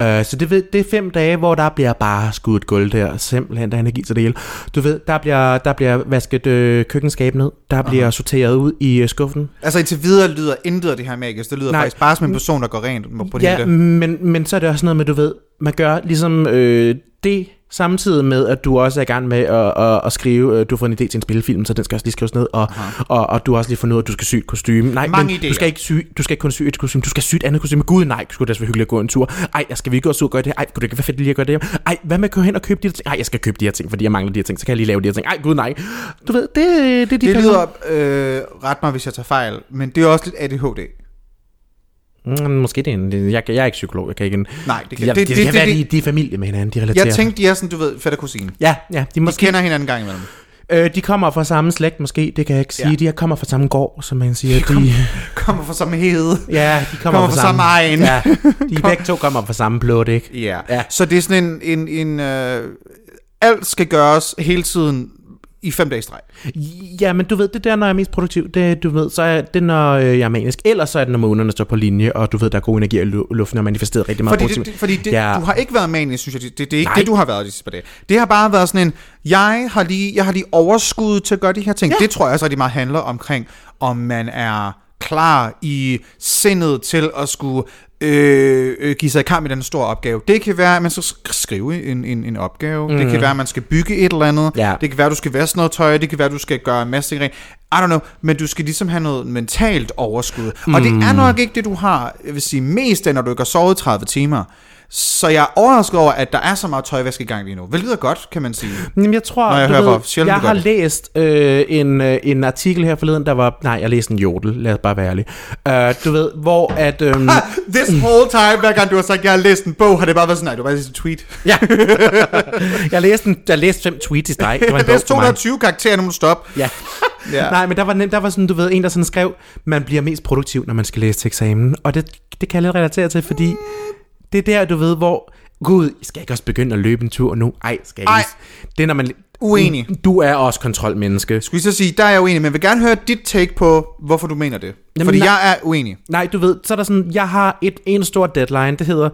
Speaker 2: Uh, så det, ved, det er fem dage, hvor der bliver bare skudt gulv der. Simpelthen, der er energi til det hele. Du ved, der bliver, der bliver vasket øh, køkkenskab ned. Der bliver sorteret ud i øh, skuffen.
Speaker 1: Altså indtil videre lyder intet af det her magisk. Det lyder
Speaker 2: Nej.
Speaker 1: Nej. faktisk bare som en person, der går rent på det
Speaker 2: Ja,
Speaker 1: hele.
Speaker 2: men, men så er det også noget med, du ved, man gør ligesom øh, det samtidig med, at du også er i gang med at, at, at skrive, øh, du har fået en idé til en spillefilm, så den skal også lige skrives ned, og, og, og du har også lige fundet ud af, at du skal sy et kostume. Nej,
Speaker 1: Mange
Speaker 2: men
Speaker 1: idéer.
Speaker 2: du skal, ikke sy, du skal ikke kun sy et kostume, du skal sy et andet kostume. Gud nej, skulle det være hyggeligt at gå en tur. Ej, jeg skal vi ikke og gøre det? Ej, kunne det ikke være fedt lige at gøre det? Ej, hvad med at gå hen og købe de her ting? Ej, jeg skal købe de her ting, fordi jeg mangler de her ting, så kan jeg lige lave de her ting. Ej, gud nej. Du ved, det, det er de
Speaker 1: Det lyder, øh, ret mig hvis jeg tager fejl, men det er også lidt ADHD.
Speaker 2: Mm, måske det er en, jeg, jeg er ikke psykolog, jeg kan ikke...
Speaker 1: Nej, det kan,
Speaker 2: Jeg,
Speaker 1: det,
Speaker 2: det,
Speaker 1: det,
Speaker 2: kan
Speaker 1: det,
Speaker 2: være,
Speaker 1: det,
Speaker 2: de, de er familie med hinanden, de relaterer.
Speaker 1: jeg tænkte, de er sådan, du ved, fætter kusine.
Speaker 2: Ja, ja, de
Speaker 1: De
Speaker 2: måske
Speaker 1: kender hinanden en gang imellem.
Speaker 2: Øh, de kommer fra samme slægt måske, det kan jeg ikke sige.
Speaker 1: Ja.
Speaker 2: De kommer fra samme gård, som man siger.
Speaker 1: De
Speaker 2: De,
Speaker 1: kommer- fra samme hede.
Speaker 2: ja, de kommer,
Speaker 1: Kommer fra samme egen.
Speaker 2: Ja, de begge to kommer fra samme blod, ikke?
Speaker 1: Ja.
Speaker 2: Ja.
Speaker 1: Så det er sådan en, en, en øh, alt skal gøres hele tiden i fem dage streg.
Speaker 2: Ja, men du ved, det der, når jeg er mest produktiv, det, du ved, så er det, når øh, jeg er manisk. Ellers så er det, når månerne står på linje, og du ved, der er god energi i lu- luften, og manifesteret rigtig meget
Speaker 1: Fordi, det, fordi det,
Speaker 2: Ja.
Speaker 1: du har ikke været manisk, synes jeg. Det, det, det er ikke
Speaker 2: Nej.
Speaker 1: Det, du har været de sidste par dage. Det har bare været sådan en, jeg har lige, jeg har lige overskud til at gøre de her ting.
Speaker 2: Ja.
Speaker 1: Det tror jeg også rigtig meget handler omkring, om man er klar i sindet til at skulle øh, øh, give sig i kamp med den store opgave. Det kan være, at man skal sk- skrive en, en, en opgave. Mm. Det kan være, at man skal bygge et eller andet.
Speaker 2: Ja.
Speaker 1: Det kan være, at du skal vaske noget tøj. Det kan være, at du skal gøre en masse ting rent. I don't know, men du skal ligesom have noget mentalt overskud. Mm. Og det er nok ikke det, du har, jeg vil sige, mest af, når du ikke har sovet 30 timer. Så jeg er overrasket over, at der er så meget tøjvask i gang lige nu. Hvilket er godt, kan man sige.
Speaker 2: Jamen, jeg tror,
Speaker 1: Når jeg hører,
Speaker 2: ved, jeg har
Speaker 1: det.
Speaker 2: læst øh, en, øh, en artikel her forleden, der var, nej, jeg læste en jodel, lad os bare være ærlig. Øh, du ved, hvor at, øhm,
Speaker 1: This whole time, hver gang du har sagt, jeg har læst en bog, har det bare været sådan, nej, du har bare læst en tweet.
Speaker 2: ja, [laughs] jeg læste, en, jeg læste fem tweets i streg. Det var en [laughs]
Speaker 1: Jeg læste
Speaker 2: for mig.
Speaker 1: 220 karakterer, nu må du stoppe.
Speaker 2: Ja. [laughs]
Speaker 1: Ja.
Speaker 2: Nej, men der var, nem- der var sådan, du ved, en, der sådan skrev, man bliver mest produktiv, når man skal læse til eksamen. Og det, det kan jeg lidt relatere til, fordi det er der, du ved, hvor, gud, skal jeg ikke også begynde at løbe en tur nu? Ej, skal jeg ikke? Det er, når man...
Speaker 1: Uenig.
Speaker 2: Du er også kontrolmenneske.
Speaker 1: Skulle jeg så sige, der er jeg uenig, men jeg vil gerne høre dit take på, hvorfor du mener det.
Speaker 2: Jamen,
Speaker 1: Fordi
Speaker 2: nej.
Speaker 1: jeg er uenig.
Speaker 2: Nej, du ved, så er der sådan, jeg har et, en stor deadline, det hedder,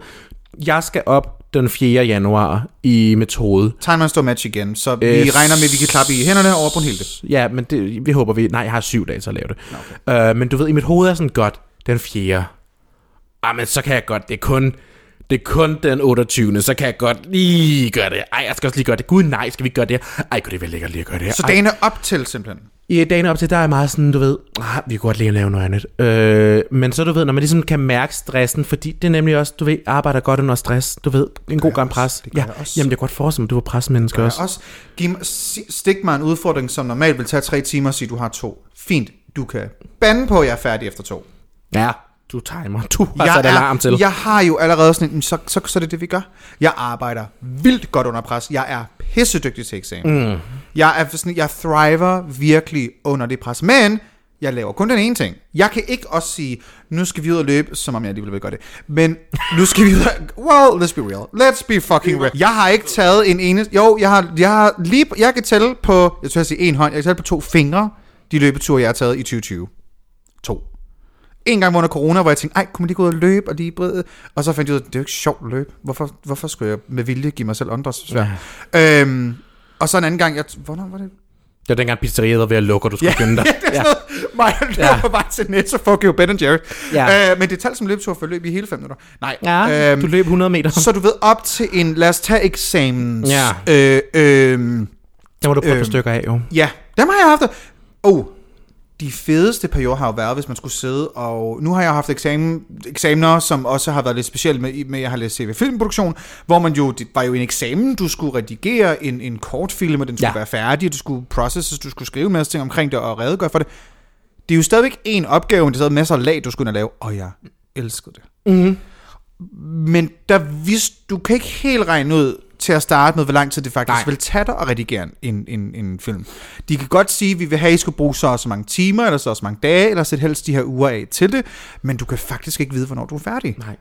Speaker 2: jeg skal op den 4. januar i metode.
Speaker 1: En stor match igen, så vi
Speaker 2: Øh,
Speaker 1: regner med, at vi kan klappe i hænderne over på en hel det.
Speaker 2: Ja, men det, vi håber vi... Nej, jeg har syv dage til at lave det. Okay. Uh, men du ved, i mit hoved er sådan godt, den 4. Ah, men så kan jeg godt, det er kun... Det er kun den 28. Så kan jeg godt lige gøre det. Ej, jeg skal også lige gøre det. Gud nej, skal vi gøre det her? Ej, kunne det være lækkert lige at gøre det her?
Speaker 1: Så
Speaker 2: Ej.
Speaker 1: dagen er op til simpelthen.
Speaker 2: I dagen op til, der er meget sådan, du ved, ah, vi kunne godt lige lave noget andet. Øh, men så du ved, når man ligesom kan mærke stressen, fordi det er nemlig også, du ved, arbejder godt under stress, du ved, en god gang pres.
Speaker 1: det
Speaker 2: ja,
Speaker 1: jeg også.
Speaker 2: jamen det er godt forestille mig, du var presmenneske også.
Speaker 1: også giv stik mig en udfordring, som normalt vil tage tre timer, og sige, du har to. Fint, du kan bande på, at jeg er færdig efter to.
Speaker 2: Ja, du timer. Du har
Speaker 1: jeg
Speaker 2: sat alarm til.
Speaker 1: Jeg har jo allerede sådan en, så, så, så er det det, vi gør. Jeg arbejder vildt godt under pres. Jeg er pissedygtig til eksamen. Mm. Jeg, er sådan, jeg thriver virkelig under det pres. Men jeg laver kun den ene ting. Jeg kan ikke også sige, nu skal vi ud og løbe, som om jeg alligevel vil gøre det. Men nu skal vi ud og... Well, let's be real. Let's be fucking real. Jeg har ikke taget en eneste... Jo, jeg har, jeg har lige... Jeg kan tælle på... Jeg tror, jeg sige en hånd. Jeg kan tælle på to fingre, de løbeture, jeg har taget i 2020. to. En gang under corona, hvor jeg tænkte, ej, kunne man lige gå ud og løbe og lige brede? Og så fandt jeg ud af, det er jo ikke sjovt at løbe. Hvorfor, hvorfor skulle jeg med vilje give mig selv åndedrætsbesvær? Ja. Øhm, og så en anden gang, jeg, hvornår var det?
Speaker 2: Det var dengang pizzeriet var ved at lukke, og du skulle skynde dig. [laughs]
Speaker 1: det er sådan noget, mig
Speaker 2: Ja.
Speaker 1: på vej til Netto for at købe Ben Jerry.
Speaker 2: Ja.
Speaker 1: Øh, men det talte som løbetur for løb i hele fem minutter. Nej,
Speaker 2: Ja,
Speaker 1: øhm,
Speaker 2: du løb 100 meter.
Speaker 1: så du ved, op til en, lad os tage eksamens.
Speaker 2: Ja.
Speaker 1: Øh, øh,
Speaker 2: Der må du prøve
Speaker 1: øhm,
Speaker 2: på stykker af, jo.
Speaker 1: Ja, dem har jeg haft. Oh, de fedeste perioder har jo været, hvis man skulle sidde, og nu har jeg haft eksamen, eksamener, som også har været lidt specielt med, med jeg har læst CV Filmproduktion, hvor man jo, det var jo en eksamen, du skulle redigere en, en kortfilm, og den skulle
Speaker 2: Ja.
Speaker 1: være færdig, du skulle processes, du skulle skrive en masse ting omkring det og redegøre for det. Det er jo stadigvæk en opgave, men det er stadig masser af lag, du skulle lave, og jeg elskede det.
Speaker 2: Mm-hmm.
Speaker 1: Men der vidste, du kan ikke helt regne ud til at starte med, hvor lang tid det faktisk
Speaker 2: Nej.
Speaker 1: Vil tage dig at redigere en, en, en film. De kan godt sige, at vi vil have, at I skal bruge så og så mange timer, eller så og så mange dage, eller sætte helst de her uger af til det, men du kan faktisk ikke vide, hvornår du er færdig.
Speaker 2: Nej.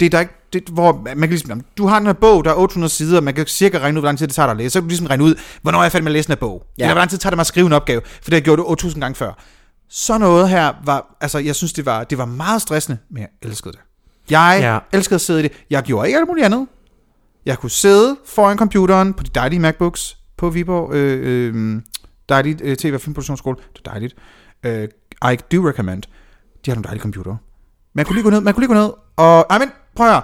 Speaker 1: Det er der ikke, det, hvor man kan ligesom, du har den her bog, der er 800 sider, og man kan cirka regne ud, hvor lang tid det tager dig at læse. Så kan du ligesom regne ud, hvornår er jeg færdig med at læse den her bog.
Speaker 2: Ja.
Speaker 1: Eller hvor lang tid tager det mig at skrive en opgave, for det har jeg gjort det 8000 gange før. Så noget her var, altså jeg synes, det var, det var meget stressende, men jeg elskede det. Jeg
Speaker 2: ja.
Speaker 1: elskede at sidde i det. Jeg gjorde ikke alt muligt andet. Jeg kunne sidde foran computeren på de dejlige MacBooks på Viborg øh, øh, dejlige øh, TV- og filmproduktionsskole. Det er dejligt. Øh, I do recommend. De har nogle dejlige computere. Man kunne lige gå ned, man kunne lige gå ned, og... Ej, men prøv at høre.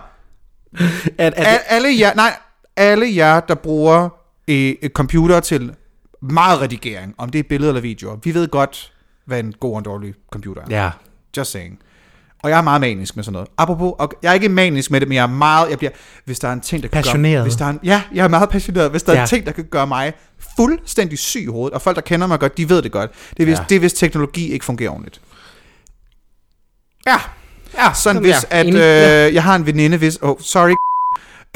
Speaker 2: At, at,
Speaker 1: Al, alle jer, nej, alle jer, der bruger øh, et computer til meget redigering, om det er billeder eller videoer, vi ved godt, hvad en god og en dårlig computer er.
Speaker 2: ja.
Speaker 1: Just saying. Og jeg er meget manisk med sådan noget. Apropos, og jeg er ikke manisk med det, men jeg er meget, jeg bliver, hvis der er en ting, der kan
Speaker 2: Passioneret.
Speaker 1: gøre, hvis der er en, ja, jeg er meget passioneret, hvis der ja. er en ting, der kan gøre mig fuldstændig syg i hovedet, og folk, der kender mig godt, de ved det godt, det er hvis,
Speaker 2: Ja.
Speaker 1: det er, hvis teknologi ikke fungerer ordentligt. Ja,
Speaker 2: Ja,
Speaker 1: sådan hvis, at øh, jeg har en veninde, hvis, oh, sorry,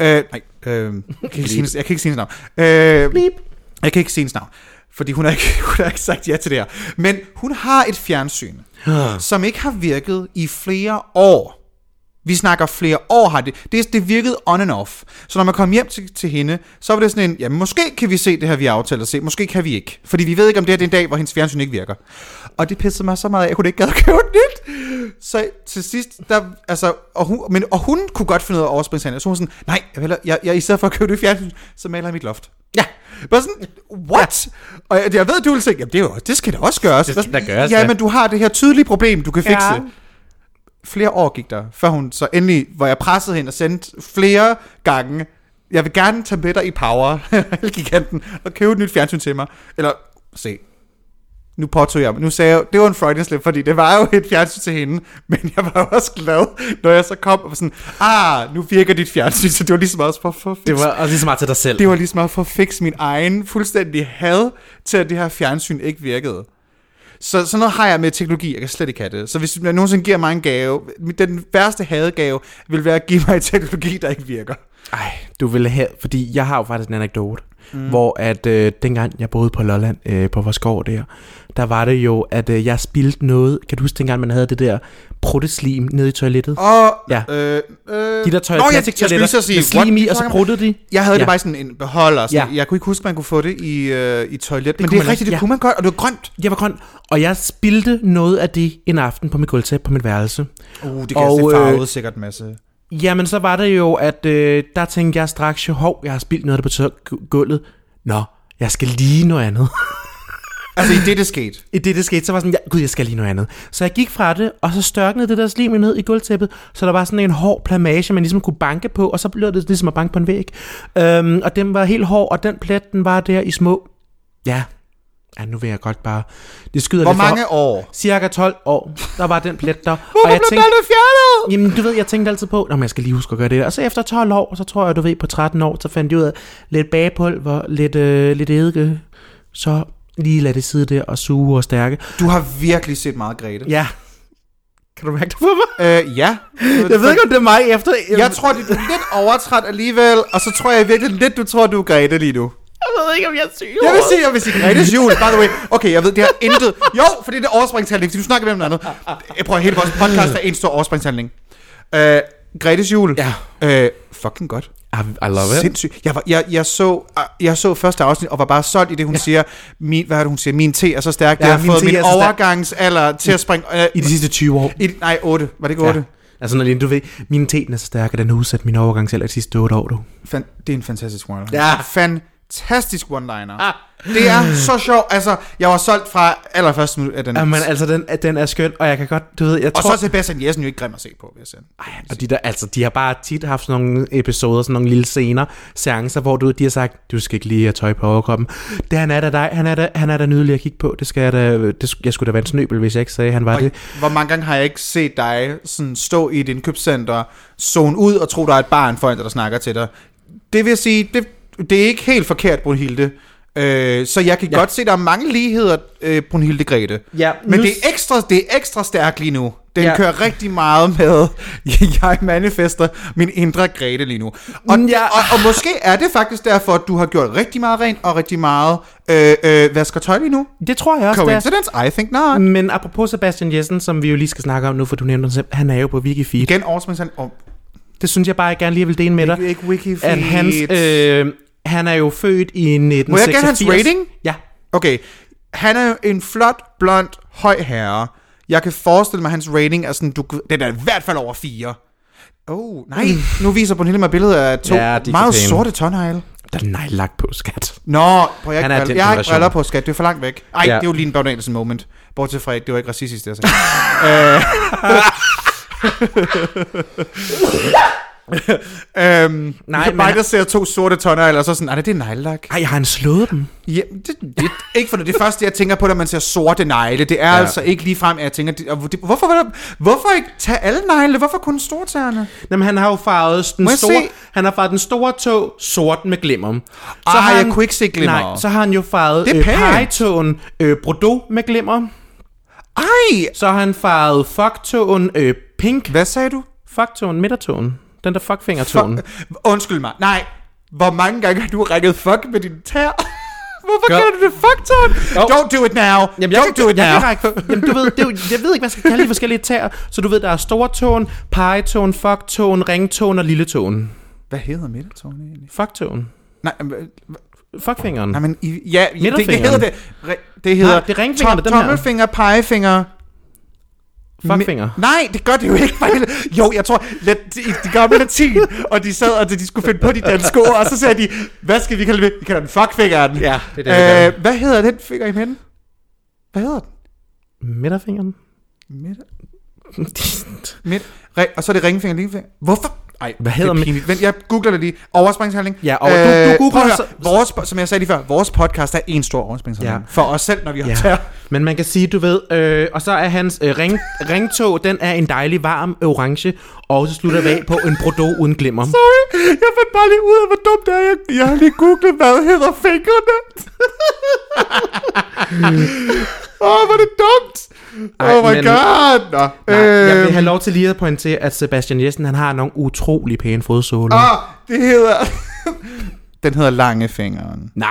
Speaker 1: øh, nej, øh, jeg, kan ikke sige, jeg kan ikke sige hendes navn. Øh, jeg kan ikke sige hendes navn, fordi hun har, ikke, [laughs] hun har ikke sagt ja til det her. Men hun har et fjernsyn, som ikke har virket i flere år. Vi snakker flere år har det. Det, det virkede on and off. Så når man kom hjem til, til hende, så var det sådan en, ja, måske kan vi se det her, vi har aftalt at se, måske kan vi ikke. Fordi vi ved ikke, om det her det er en dag, hvor hendes fjernsyn ikke virker. Og det pissede mig så meget af, at jeg kunne ikke gad købe nyt. Så til sidst, der, altså, og hun, men, og hun kunne godt finde ud af sig. Så hun var sådan, nej, jeg, vil jeg, jeg, i stedet for at købe det fjernsyn, så maler jeg mit loft.
Speaker 2: Ja.
Speaker 1: Bare sådan, what? Og jeg, jeg ved, du vil tænke, jamen det, er jo, det skal da også gøres.
Speaker 2: Det skal da gøres,
Speaker 1: Ja,
Speaker 2: ja.
Speaker 1: men du har det her tydelige problem, du kan fikse.
Speaker 2: Ja.
Speaker 1: Ja. Flere år gik der, før hun så endelig, hvor jeg pressede hende og sendte flere gange, jeg vil gerne tage med dig i Power, [laughs] giganten, og købe et nyt fjernsyn til mig. Eller, se, nu påtog jeg, nu sagde jeg, det var en Freudian slip, fordi det var jo et fjernsyn til hende, men jeg var også glad, når jeg så kom og var sådan, ah, nu virker dit fjernsyn, så det var ligesom også for, for
Speaker 2: Det var også lige så meget til dig selv.
Speaker 1: det var ligesom at få fikse min egen fuldstændig had til, at det her fjernsyn ikke virkede. Så sådan noget har jeg med teknologi, jeg kan slet ikke have det. Så hvis man nogensinde giver mig en gave, den værste hadegave vil være at give mig en teknologi, der ikke virker.
Speaker 2: Ej, du ville have, fordi jeg har jo faktisk en anekdote, mm. hvor at øh, dengang jeg boede på Lolland, øh, på gård der, der var det jo, at øh, jeg spildte noget, kan du huske dengang man havde det der prutteslim nede i toilettet?
Speaker 1: Og,
Speaker 2: Ja.
Speaker 1: øh, øh,
Speaker 2: De der tøj,
Speaker 1: Nå, jeg, jeg skulle så sige,
Speaker 2: med slim i, og så pruttede de.
Speaker 1: Jeg havde ja. Det bare sådan en beholder. Sådan,
Speaker 2: Ja.
Speaker 1: Jeg kunne ikke huske, man kunne få det i, øh, i toilet. Men det er rigtigt, det
Speaker 2: ja.
Speaker 1: kunne man godt, og det var grønt.
Speaker 2: Jeg var grøn, og jeg spildte noget af det en aften på mit gulvtæppe på mit værelse.
Speaker 1: Uh, det kan
Speaker 2: Og,
Speaker 1: og, det
Speaker 2: øh,
Speaker 1: farvede sikkert masse.
Speaker 2: Jamen, så var det jo, at øh, der tænkte jeg straks, jo, hov, jeg har spildt noget det på gulvet. Nå, jeg skal lige noget andet. [laughs]
Speaker 1: Altså, i det, det skete.
Speaker 2: I det, det skete, så var sådan, ja, gud, jeg skal lige noget andet. Så jeg gik fra det, og så størknede det der slim ned i gulvtæppet, så der var sådan en hård plamage, man ligesom kunne banke på, og så blev det ligesom at banke på en væg. Øhm, og den var helt hård, og den plet, den var der i små... Ja, ja nu vil jeg godt bare... Det skyder
Speaker 1: Hvor
Speaker 2: lidt for-
Speaker 1: mange år?
Speaker 2: Cirka 12 år, der var den plet der.
Speaker 1: Hvorfor
Speaker 2: og jeg
Speaker 1: blev
Speaker 2: tænkte,
Speaker 1: fjernet?
Speaker 2: Jamen, du ved, jeg tænkte altid på, at jeg skal lige huske at gøre det. Og så efter 12 år, så tror jeg, du ved, på 13 år, så fandt jeg ud af lidt bagepulver, lidt, øh, lidt eddike. Så lige lad det sidde der og suge og stærke.
Speaker 1: Du har virkelig set meget Grete.
Speaker 2: Ja. Kan du mærke det på mig?
Speaker 1: Øh, ja.
Speaker 2: Jeg ved ikke, om det er mig efter...
Speaker 1: Jeg tror, det er lidt overtræt alligevel, og så tror jeg virkelig lidt, du tror, du er Grete lige nu.
Speaker 2: Jeg ved ikke, om jeg er syg.
Speaker 1: Jeg vil sige, jeg vil sige Gretes jul, by the way. Okay, jeg ved, det har intet... Jo, fordi det er overspringshandling, fordi du snakker med noget andet. Jeg prøver hele vores podcast er en stor overspringshandling. Øh, Gretes jul.
Speaker 2: Ja.
Speaker 1: Øh, fucking godt.
Speaker 2: I, I love it.
Speaker 1: Sindssygt. Jeg, var, jeg, jeg, så, jeg så første afsnit, og var bare solgt i det, hun ja. siger, min, hvad er det, hun siger, min te er så stærk, ja, det har
Speaker 2: min
Speaker 1: fået min
Speaker 2: er
Speaker 1: overgangsalder til at springe... Øh,
Speaker 2: I de sidste 20 år.
Speaker 1: i, nej, 8. Var det ikke 8? Ja.
Speaker 2: Altså, når du ved, min te den er så stærk, at den har udsat min overgangsalder de sidste 8 år, du.
Speaker 1: Fan, det er en fantastisk one-liner.
Speaker 2: Ja.
Speaker 1: Fantastisk one-liner.
Speaker 2: Ah.
Speaker 1: Det er så sjovt. Altså, jeg var solgt fra allerførste minut af den.
Speaker 2: Jamen, altså, den, den er skøn, og jeg kan godt, du ved, jeg
Speaker 1: og
Speaker 2: tror...
Speaker 1: så er Sebastian Jessen jo ikke grim at se på, vil jeg sige.
Speaker 2: Ej, og de, der, altså, de har bare tit haft sådan nogle episoder, sådan nogle lille scener, seancer, hvor du, de har sagt, du skal ikke lige have tøj på overkroppen. Det han er da dig, han er da, han er da nydelig at kigge på. Det skal jeg da, det, jeg skulle da være en snøbel, hvis jeg ikke sagde, han var
Speaker 1: Og
Speaker 2: det.
Speaker 1: hvor mange gange har jeg ikke set dig sådan stå i et indkøbscenter, zone ud og tro, der er et barn foran dig, der snakker til dig. Det vil sige, det, det er ikke helt forkert, Brunhilde. Øh, så jeg kan ja. Godt se, der er mange ligheder, øh, Brunhilde Grete.
Speaker 2: Ja,
Speaker 1: Men
Speaker 2: nu-
Speaker 1: det er ekstra, det er ekstra stærkt lige nu. Den ja. Kører rigtig meget med, [laughs] jeg manifester min indre Grete lige nu. Og,
Speaker 2: Mm,
Speaker 1: ja. og, og måske er det faktisk derfor, at du har gjort rigtig meget rent og rigtig meget øh, øh, vasker tøj lige nu.
Speaker 2: Det tror jeg også, det er.
Speaker 1: Coincidence? I think not.
Speaker 2: Men apropos Sebastian Jessen, som vi jo lige skal snakke om nu, for du nævnte han er jo på Wikifeed.
Speaker 1: Igen årsmændsand. Oh,
Speaker 2: Det synes jeg bare, jeg gerne lige vil dele med dig.
Speaker 1: ikke, ikke Wikifeed.
Speaker 2: At hans, øh, han er jo født i 1986.
Speaker 1: Må jeg gætte hans rating?
Speaker 2: Ja.
Speaker 1: Okay, han er jo en flot, blond, høj herre. Jeg kan forestille mig, at hans rating er sådan, du, den er i hvert fald over 4. Oh, nej. Nu viser Brunhilde mig billedet af to
Speaker 2: Ja,
Speaker 1: meget sorte tånegle.
Speaker 2: Der er neglelagt på, skat.
Speaker 1: Nå, prøv, jeg,
Speaker 2: Han
Speaker 1: ikke
Speaker 2: er
Speaker 1: jeg har ikke briller på, skat. Det er for langt væk. Ej, ja. Det er jo lige en Bag moment. Bortset fra, det var ikke racistisk, det jeg sagde. [laughs] [laughs] øh, [laughs] øhm,
Speaker 2: Nej, men-
Speaker 1: mig, der ser to sorte tånegle, og så sådan, nej, det er neglelak.
Speaker 2: Ej, har han slået dem?
Speaker 1: Ja, det, det, ikke for det, det første, jeg tænker på, når man ser sorte negle, det er ja. Altså ikke lige frem, at jeg tænker, det, og det, hvorfor, hvorfor ikke tage alle negle? Hvorfor kun stortæerne?
Speaker 2: Jamen, han har jo farvet den
Speaker 1: Må
Speaker 2: store, han har farvet den store tog sort med glimmer.
Speaker 1: Ej,
Speaker 2: har
Speaker 1: jeg kunne ikke se glimmer.
Speaker 2: Nej, så har han jo farvet
Speaker 1: Det er
Speaker 2: øh,
Speaker 1: pænt.
Speaker 2: pegetåen øh, Bordeaux med glimmer.
Speaker 1: Ej!
Speaker 2: Så har han farvet fucktåen øh, pink.
Speaker 1: Hvad sagde du?
Speaker 2: Fucktåen, midtertåen. Den der fuckfingertåen.
Speaker 1: Fuck, undskyld mig. Nej. Hvor mange gange har du rækket fuck med din tær? [laughs] Hvorfor
Speaker 2: Gør-
Speaker 1: du det fuck tone?
Speaker 2: Jo.
Speaker 1: Don't do it now.
Speaker 2: Jamen, jeg
Speaker 1: Don't do it
Speaker 2: jeg
Speaker 1: now.
Speaker 2: række, jamen, du ved, det jeg ved ikke, hvad jeg skal kalde de forskellige tæer. Så du ved, der er stortåen, pegetåen, fucktåen, ringtåen og lilletåen.
Speaker 1: Hvad hedder midtertone egentlig?
Speaker 2: Fucktåen.
Speaker 1: Nej, men,
Speaker 2: Fuckfingeren.
Speaker 1: nej, men i, ja, det, det hedder det. Re- Det hedder
Speaker 2: Nej, det er ringfingeren,
Speaker 1: tom- tommelfinger, pegefinger.
Speaker 2: Fuckfinger.
Speaker 1: Mi- Nej, det gør det jo ikke. for. Jo, jeg tror, lat, i de gamle latin, og de sad, og de skulle finde på de danske ord, og så sagde de, hvad skal vi kalde det? Vi kalder den fuckfingeren.
Speaker 2: Ja, det er det,
Speaker 1: øh, Hvad hedder den finger i midten? Hvad hedder den?
Speaker 2: Midterfingeren.
Speaker 1: Midter? [laughs] Midt, re, og så er det ringfinger, lillefinger. Hvorfor? Ej,
Speaker 2: Hvad hedder
Speaker 1: det er. Vent, jeg googler det lige. Overspringshandling.
Speaker 2: Ja, og du- du googler
Speaker 1: prøv at høre.
Speaker 2: så-
Speaker 1: Vores, som jeg sagde lige før, vores podcast er en stor overspringshandling.
Speaker 2: Ja.
Speaker 1: For os selv, når vi
Speaker 2: Ja.
Speaker 1: optager.
Speaker 2: Men man kan sige, du ved, øh, og så er hans øh, ring, ringtog, den er en dejlig varm orange, og så slutter vi af på en Bordeaux uden glimmer.
Speaker 1: Sorry, jeg fandt bare lige ud af, hvor dumt det er. Jeg, jeg har lige googlet, hvad hedder fingrene. [laughs] Åh, oh, hvor er det dumt.
Speaker 2: Ej,
Speaker 1: oh my
Speaker 2: men-
Speaker 1: god. Nå.
Speaker 2: Nej, jeg vil
Speaker 1: øhm,
Speaker 2: have lov til lige at pointere, at Sebastian Jessen, han har nogle utrolig pæne fodsåler.
Speaker 1: Ah, det hedder... [laughs] den hedder langefingeren.
Speaker 2: Nej!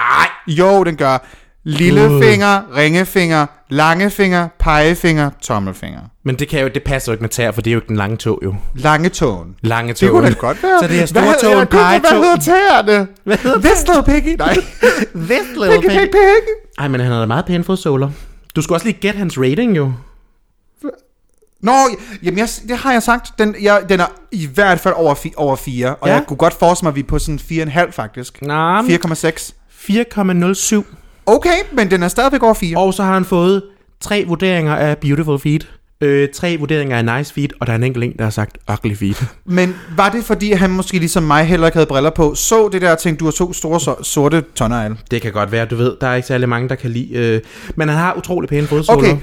Speaker 1: Jo, den gør. Lillefinger, ringefinger, langefinger, pegefinger, tommelfinger.
Speaker 2: Men det, kan jo, det passer jo ikke med tær, for det er jo ikke den lange tog, jo.
Speaker 1: Lange tåen.
Speaker 2: Lange
Speaker 1: Det
Speaker 2: tog.
Speaker 1: kunne da godt være.
Speaker 2: Så det er store tåen,
Speaker 1: googler, Hvad hedder tæerne?
Speaker 2: Hvad hedder
Speaker 1: Vestlet Piggy? Nej. [laughs]
Speaker 2: Vestlet
Speaker 1: Piggy, piggy, piggy.
Speaker 2: Ej, men han har da meget pæne fodsåler. Du skulle også lige gætte hans rating, jo.
Speaker 1: Nå, jamen jeg, det har jeg sagt. Den, jeg, den er i hvert fald over, fi, over 4. Og
Speaker 2: Ja.
Speaker 1: jeg kunne godt forestille mig, at vi er på sådan 4,5 faktisk.
Speaker 2: Nej,
Speaker 1: 4,6.
Speaker 2: 4,07.
Speaker 1: Okay, men den er stadigvæk over 4.
Speaker 2: Og så har han fået tre vurderinger af Beautiful Feet, øh, tre vurderinger af Nice Feet, og der er en enkelt en, der har sagt Ugly Feet. [laughs]
Speaker 1: Men var det fordi, han måske ligesom mig heller ikke havde briller på, så det der og tænkte, du har to store so- sorte tonnegle?
Speaker 2: Det kan godt være, du ved, der er ikke særlig mange, der kan lide... Øh, men han har utrolig pæne fodsåler.
Speaker 1: Okay,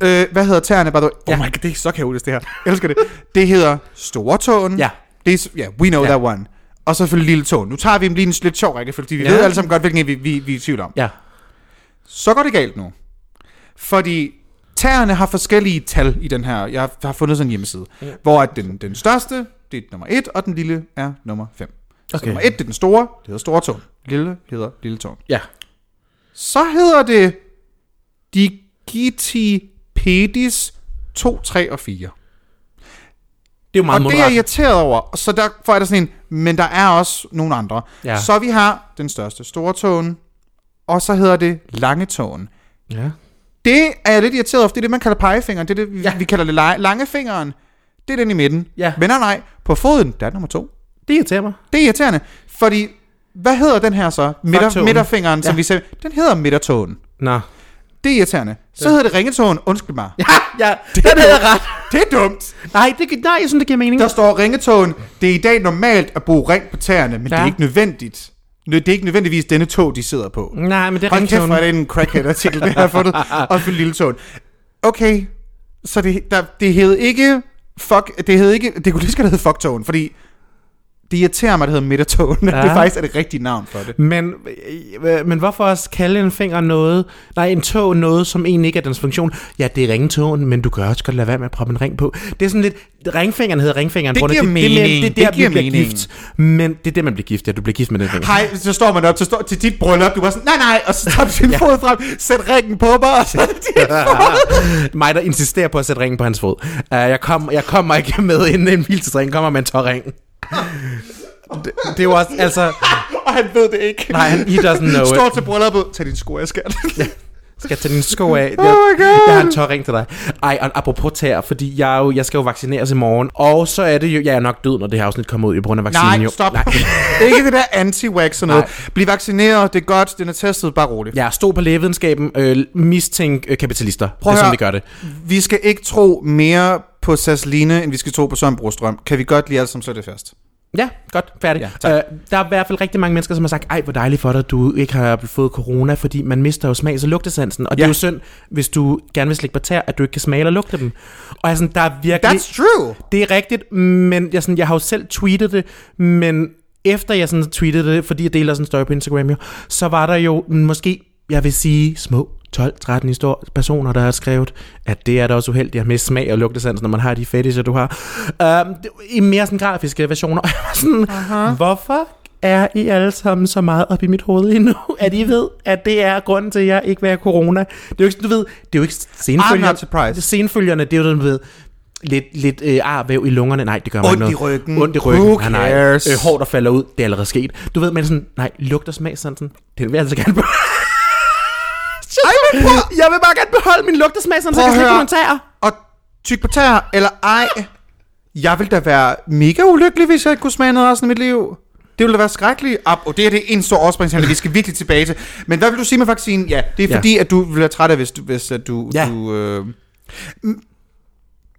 Speaker 1: øh, hvad hedder tæerne?
Speaker 2: Ja.
Speaker 1: Oh my god, det er så kaotisk det her. Jeg elsker det. Det hedder store tåen.
Speaker 2: Ja.
Speaker 1: Det er, ja, we know
Speaker 2: Ja.
Speaker 1: that one. Og så selvfølgelig lille tåen. Nu tager vi dem lige en lidt sjov række, fordi vi
Speaker 2: Ja.
Speaker 1: ved alle sammen godt, hvilken vi, vi, vi er i tvivl om.
Speaker 2: Ja.
Speaker 1: Så går det galt nu. Fordi tæerne har forskellige tal i den her. Jeg har fundet sådan en hjemmeside.
Speaker 2: Ja.
Speaker 1: Hvor at den, den største, det er nummer 1, og den lille er nummer 5. Så
Speaker 2: Okay.
Speaker 1: nummer 1, det er den store, det hedder store tåen. Lille hedder lille tåen.
Speaker 2: Ja.
Speaker 1: Så hedder det Digitipedis 2, 3 og 4.
Speaker 2: Det er jo meget
Speaker 1: og det er jeg
Speaker 2: moderat.
Speaker 1: irriteret over. Så derfor er der sådan en, Men der er også nogle andre.
Speaker 2: Ja.
Speaker 1: Så vi har den største store tåen, og så hedder det lange tåen.
Speaker 2: Ja.
Speaker 1: Det er jeg lidt irriteret over, det er det, man kalder pegefingeren. Det er det, vi,
Speaker 2: Ja.
Speaker 1: vi kalder det la- langefingeren. Det er den i midten.
Speaker 2: Ja.
Speaker 1: Men nej, nej, på foden, der er nummer to.
Speaker 2: Det irriterer mig.
Speaker 1: Det er irriterende, fordi hvad hedder den her så? Midter, midterfingeren, som
Speaker 2: Ja.
Speaker 1: vi ser. Den hedder midtertåen.
Speaker 2: Nå.
Speaker 1: Det er irriterende. Så hedder det ringetåen. Undskyld mig.
Speaker 2: Ja, ja. Det den havde ret.
Speaker 1: Det er dumt.
Speaker 2: Nej, det, nej, jeg synes, det giver mening.
Speaker 1: Der står ringetåen. Det er i dag normalt at bruge ring på tæerne, men ja. det er ikke nødvendigt. Det er ikke nødvendigvis denne tog, de sidder på.
Speaker 2: Nej, men det er
Speaker 1: Hold kæft, hvor er det en crackhead-artikel, det har fundet. Og for lille tåen. Okay, så det, der, det hed ikke... Fuck, det hed ikke... Det kunne lige godt hedde fuck-tåen, fordi... Det irriterer mig, at det hedder midtertåen. Ja. [laughs] Det er faktisk er det rigtige navn for det.
Speaker 2: Men, øh, men hvorfor også kalde en finger noget, nej, en tog noget, som egentlig ikke er dens funktion? Ja, det er ringtåen, men du kan også godt lade være med at proppe en ring på. Det er sådan lidt, ringfingeren hedder ringfingeren.
Speaker 1: Det giver
Speaker 2: det, det,
Speaker 1: mening.
Speaker 2: det,
Speaker 1: Det
Speaker 2: der,
Speaker 1: giver
Speaker 2: vi bliver
Speaker 1: mening.
Speaker 2: gift. Men det er det, man bliver gift. Ja, du bliver gift med den finger.
Speaker 1: Hej, så står man op til, står, til dit bryllup, du var sådan, nej, nej, og så tager du din [laughs] ja. fod frem, sæt ringen på mig, og så er det [laughs] fod.
Speaker 2: Mig, der insisterer på at sætte ringen på hans fod. Uh, jeg, kom, jeg kommer ikke med en, en hvilesesring, kommer med en tår ring. Det, det også, altså...
Speaker 1: og han ved det ikke.
Speaker 2: Nej, han, he doesn't know
Speaker 1: Står
Speaker 2: it.
Speaker 1: til brylluppet, tag din sko af, skat.
Speaker 2: Skal jeg tage dine sko af? [laughs]
Speaker 1: Oh my God.
Speaker 2: Jeg har en tør ring til dig. Ej, og apropos tær, fordi jeg, jo, jeg skal jo vaccineres i morgen. Og så er det jo, jeg er nok død, når det her afsnit kommer ud i grund af vaccinen.
Speaker 1: Nej,
Speaker 2: jo.
Speaker 1: stop.
Speaker 2: Nej. [laughs]
Speaker 1: ikke det der anti-wax og noget.
Speaker 2: Nej.
Speaker 1: Bliv vaccineret, det er godt, den er testet, bare roligt.
Speaker 2: Jeg stod på lægevidenskaben, øh, mistænk øh, kapitalister.
Speaker 1: Prøv
Speaker 2: det er sådan, vi gør det.
Speaker 1: Vi skal ikke tro mere på Sasseline, end vi skal tro på Søren Brostrøm. Kan vi godt lige alle sammen slå det fast?
Speaker 2: Ja, godt, færdig.
Speaker 1: Ja,
Speaker 2: øh, der er i hvert fald rigtig mange mennesker, som har sagt, ej, hvor dejligt for dig, at du ikke har fået corona, fordi man mister jo smags- og lugtesansen. Og det
Speaker 1: Ja.
Speaker 2: er jo synd, hvis du gerne vil slikke på tær, at du ikke kan smage eller lugte dem. Og jeg sådan, der er virkelig...
Speaker 1: That's true.
Speaker 2: Det er rigtigt, men jeg, sådan, jeg har jo selv tweetet det, men efter jeg sådan tweetede det, fordi jeg deler sådan en story på Instagram jo, så var der jo måske, jeg vil sige, små 12-13 histor- personer, der har skrevet, at det er da også uheldigt miste smag og lugtesans, når man har de fetischer, du har. Um, I mere sådan grafiske versioner. Og [laughs] jeg var sådan, uh-huh. hvorfor er I alle sammen så meget op i mit hoved endnu, [laughs] at I ved, at det er grunden til, at jeg ikke vil have corona. Det er jo ikke, du ved, det er jo ikke senfølgerne. Senfølgerne, det er jo sådan, du ved, lidt, lidt øh, arvæv i lungerne. Nej, det gør
Speaker 1: Ondt
Speaker 2: ikke
Speaker 1: i
Speaker 2: noget.
Speaker 1: ryggen.
Speaker 2: Ondt i ryggen.
Speaker 1: Who
Speaker 2: Nej, nej.
Speaker 1: cares?
Speaker 2: Øh, hår, der falder ud. Det er allerede sket. Du ved, men sådan, nej, lugt og smag sådan, den vil jeg altså gerne [laughs]
Speaker 1: prøv,
Speaker 2: jeg vil bare gerne beholde min lugt og smag sådan, så jeg kan slikke kommentarer.
Speaker 1: og tyk på tær, eller ej. Jeg vil da være mega ulykkelig, hvis jeg ikke kunne smage noget resten af mit liv. Det ville da være skrækkeligt. Op, og det er det en stor overspringshandel, vi skal virkelig tilbage til. Men hvad vil du sige med vaccinen? Ja, det er
Speaker 2: Ja.
Speaker 1: fordi, at du vil være træt af, hvis du... Hvis, at du,
Speaker 2: Ja.
Speaker 1: du øh,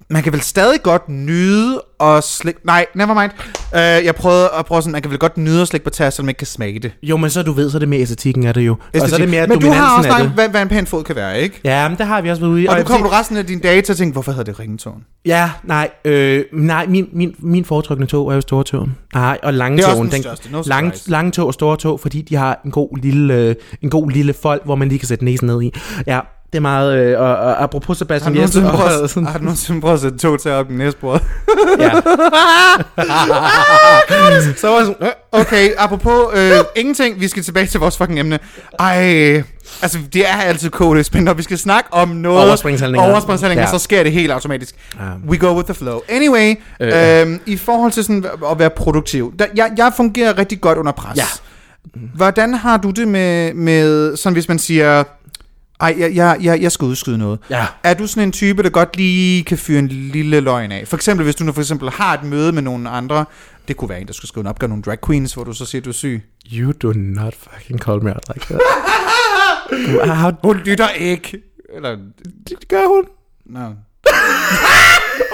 Speaker 1: man kan vel stadig godt nyde og slikke... Nej, never mind. Uh, jeg prøvede at prøve sådan, man kan vel godt nyde at slikke på tær, selvom man ikke kan smage det.
Speaker 2: Jo, men så du ved, så er det mere æstetikken af det jo. Og så er
Speaker 1: Æstetik.
Speaker 2: det mere
Speaker 1: Men du har også snakket, hvad, hvad en pæn fod kan være, ikke?
Speaker 2: Ja, men det har vi også været ude i.
Speaker 1: Og
Speaker 2: jeg
Speaker 1: nu kommer du resten af dine dage til at tænke, hvorfor hedder det ringetåen?
Speaker 2: Ja, nej, øh, nej min, min, min foretrukne tog er jo store tog. Nej, og lange
Speaker 1: Det er også
Speaker 2: togen.
Speaker 1: den største, no
Speaker 2: lange tog og store tog, fordi de har en god lille, øh, en god lille fold, hvor man lige kan sætte næsen ned i. Ja, det er meget, øh, og, og apropos
Speaker 1: Har
Speaker 2: Sebastian
Speaker 1: du nogensinde prøvet,
Speaker 2: og sådan-
Speaker 1: har du nogensinde prøvet at sætte to til op i næsbordet?
Speaker 2: Ja. [laughs] så var jeg sådan, øh,
Speaker 1: Okay, apropos øh, ingenting, vi skal tilbage til vores fucking emne. Ej, altså det er altid kode spændende, når vi skal snakke om noget.
Speaker 2: Overspringshandlinger.
Speaker 1: Overspringshandlinger,
Speaker 2: Ja.
Speaker 1: så sker det helt automatisk.
Speaker 2: Ja.
Speaker 1: We go with the flow. Anyway,
Speaker 2: Øh.
Speaker 1: øhm, i forhold til sådan at være produktiv, der, jeg, jeg fungerer rigtig godt under pres.
Speaker 2: Ja.
Speaker 1: Hvordan har du det med, med sådan hvis man siger, ej, jeg, jeg, jeg, jeg skal udskyde noget.
Speaker 2: Ja.
Speaker 1: Er du sådan en type, der godt lige kan fyre en lille løgn af? For eksempel, hvis du nu for eksempel har et møde med nogle andre, det kunne være en, der skulle skrive en opgave, nogle drag queens, hvor du så siger, du er syg.
Speaker 2: You do not fucking call me out like that. How,
Speaker 1: Hun lytter ikke. Eller,
Speaker 2: det gør hun.
Speaker 1: no. [laughs]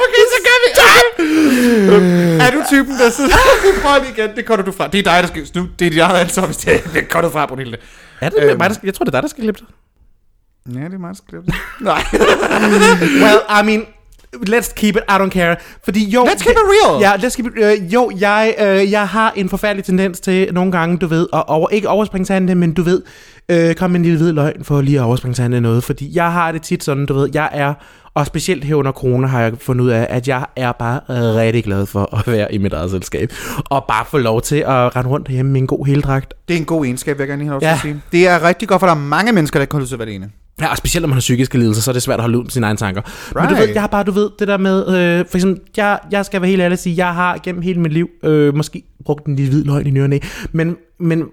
Speaker 1: okay, så gør vi okay. Er du typen, der sidder... Prøv lige igen, det cutter du fra. Det er dig, der skal... Nu, det er dit eget ansvar, hvis det er det er cuttet fra, Brunhilde.
Speaker 2: Er det
Speaker 1: Øhm.
Speaker 2: øhm. mig, der skal, jeg tror, det er dig, der skal klippe det.
Speaker 1: Ja, det er klippe det. [laughs] Nej.
Speaker 2: Well, I mean, let's keep it, I don't care. Fordi jo...
Speaker 1: Let's keep it real.
Speaker 2: Ja, let's keep it, øh, jo, jeg, øh, jeg har en forfærdelig tendens til nogle gange, du ved, at over, ikke overspringe til det, men du ved, øh, kom en lille hvid løgn for lige at overspringe til det noget. Fordi jeg har det tit sådan, du ved, jeg er, og specielt her under corona har jeg fundet ud af, at jeg er bare rigtig glad for at være i mit eget selskab. Og bare få lov til at rende rundt hjemme med en god heldragt.
Speaker 1: Det er en god egenskab, vil jeg gerne lige have lov til
Speaker 2: Ja.
Speaker 1: at sige. Det er rigtig godt, for der er mange mennesker, der kan holde være alene.
Speaker 2: Ja, og specielt når man har psykiske lidelser, så er det svært at holde ud med sine egne tanker. Right. Men du ved, jeg har bare, du ved, det der med, øh, for eksempel, jeg, jeg skal være helt ærlig at sige, jeg har gennem hele mit liv øh, måske brugt en lille hvid løgn i nyerne, men, men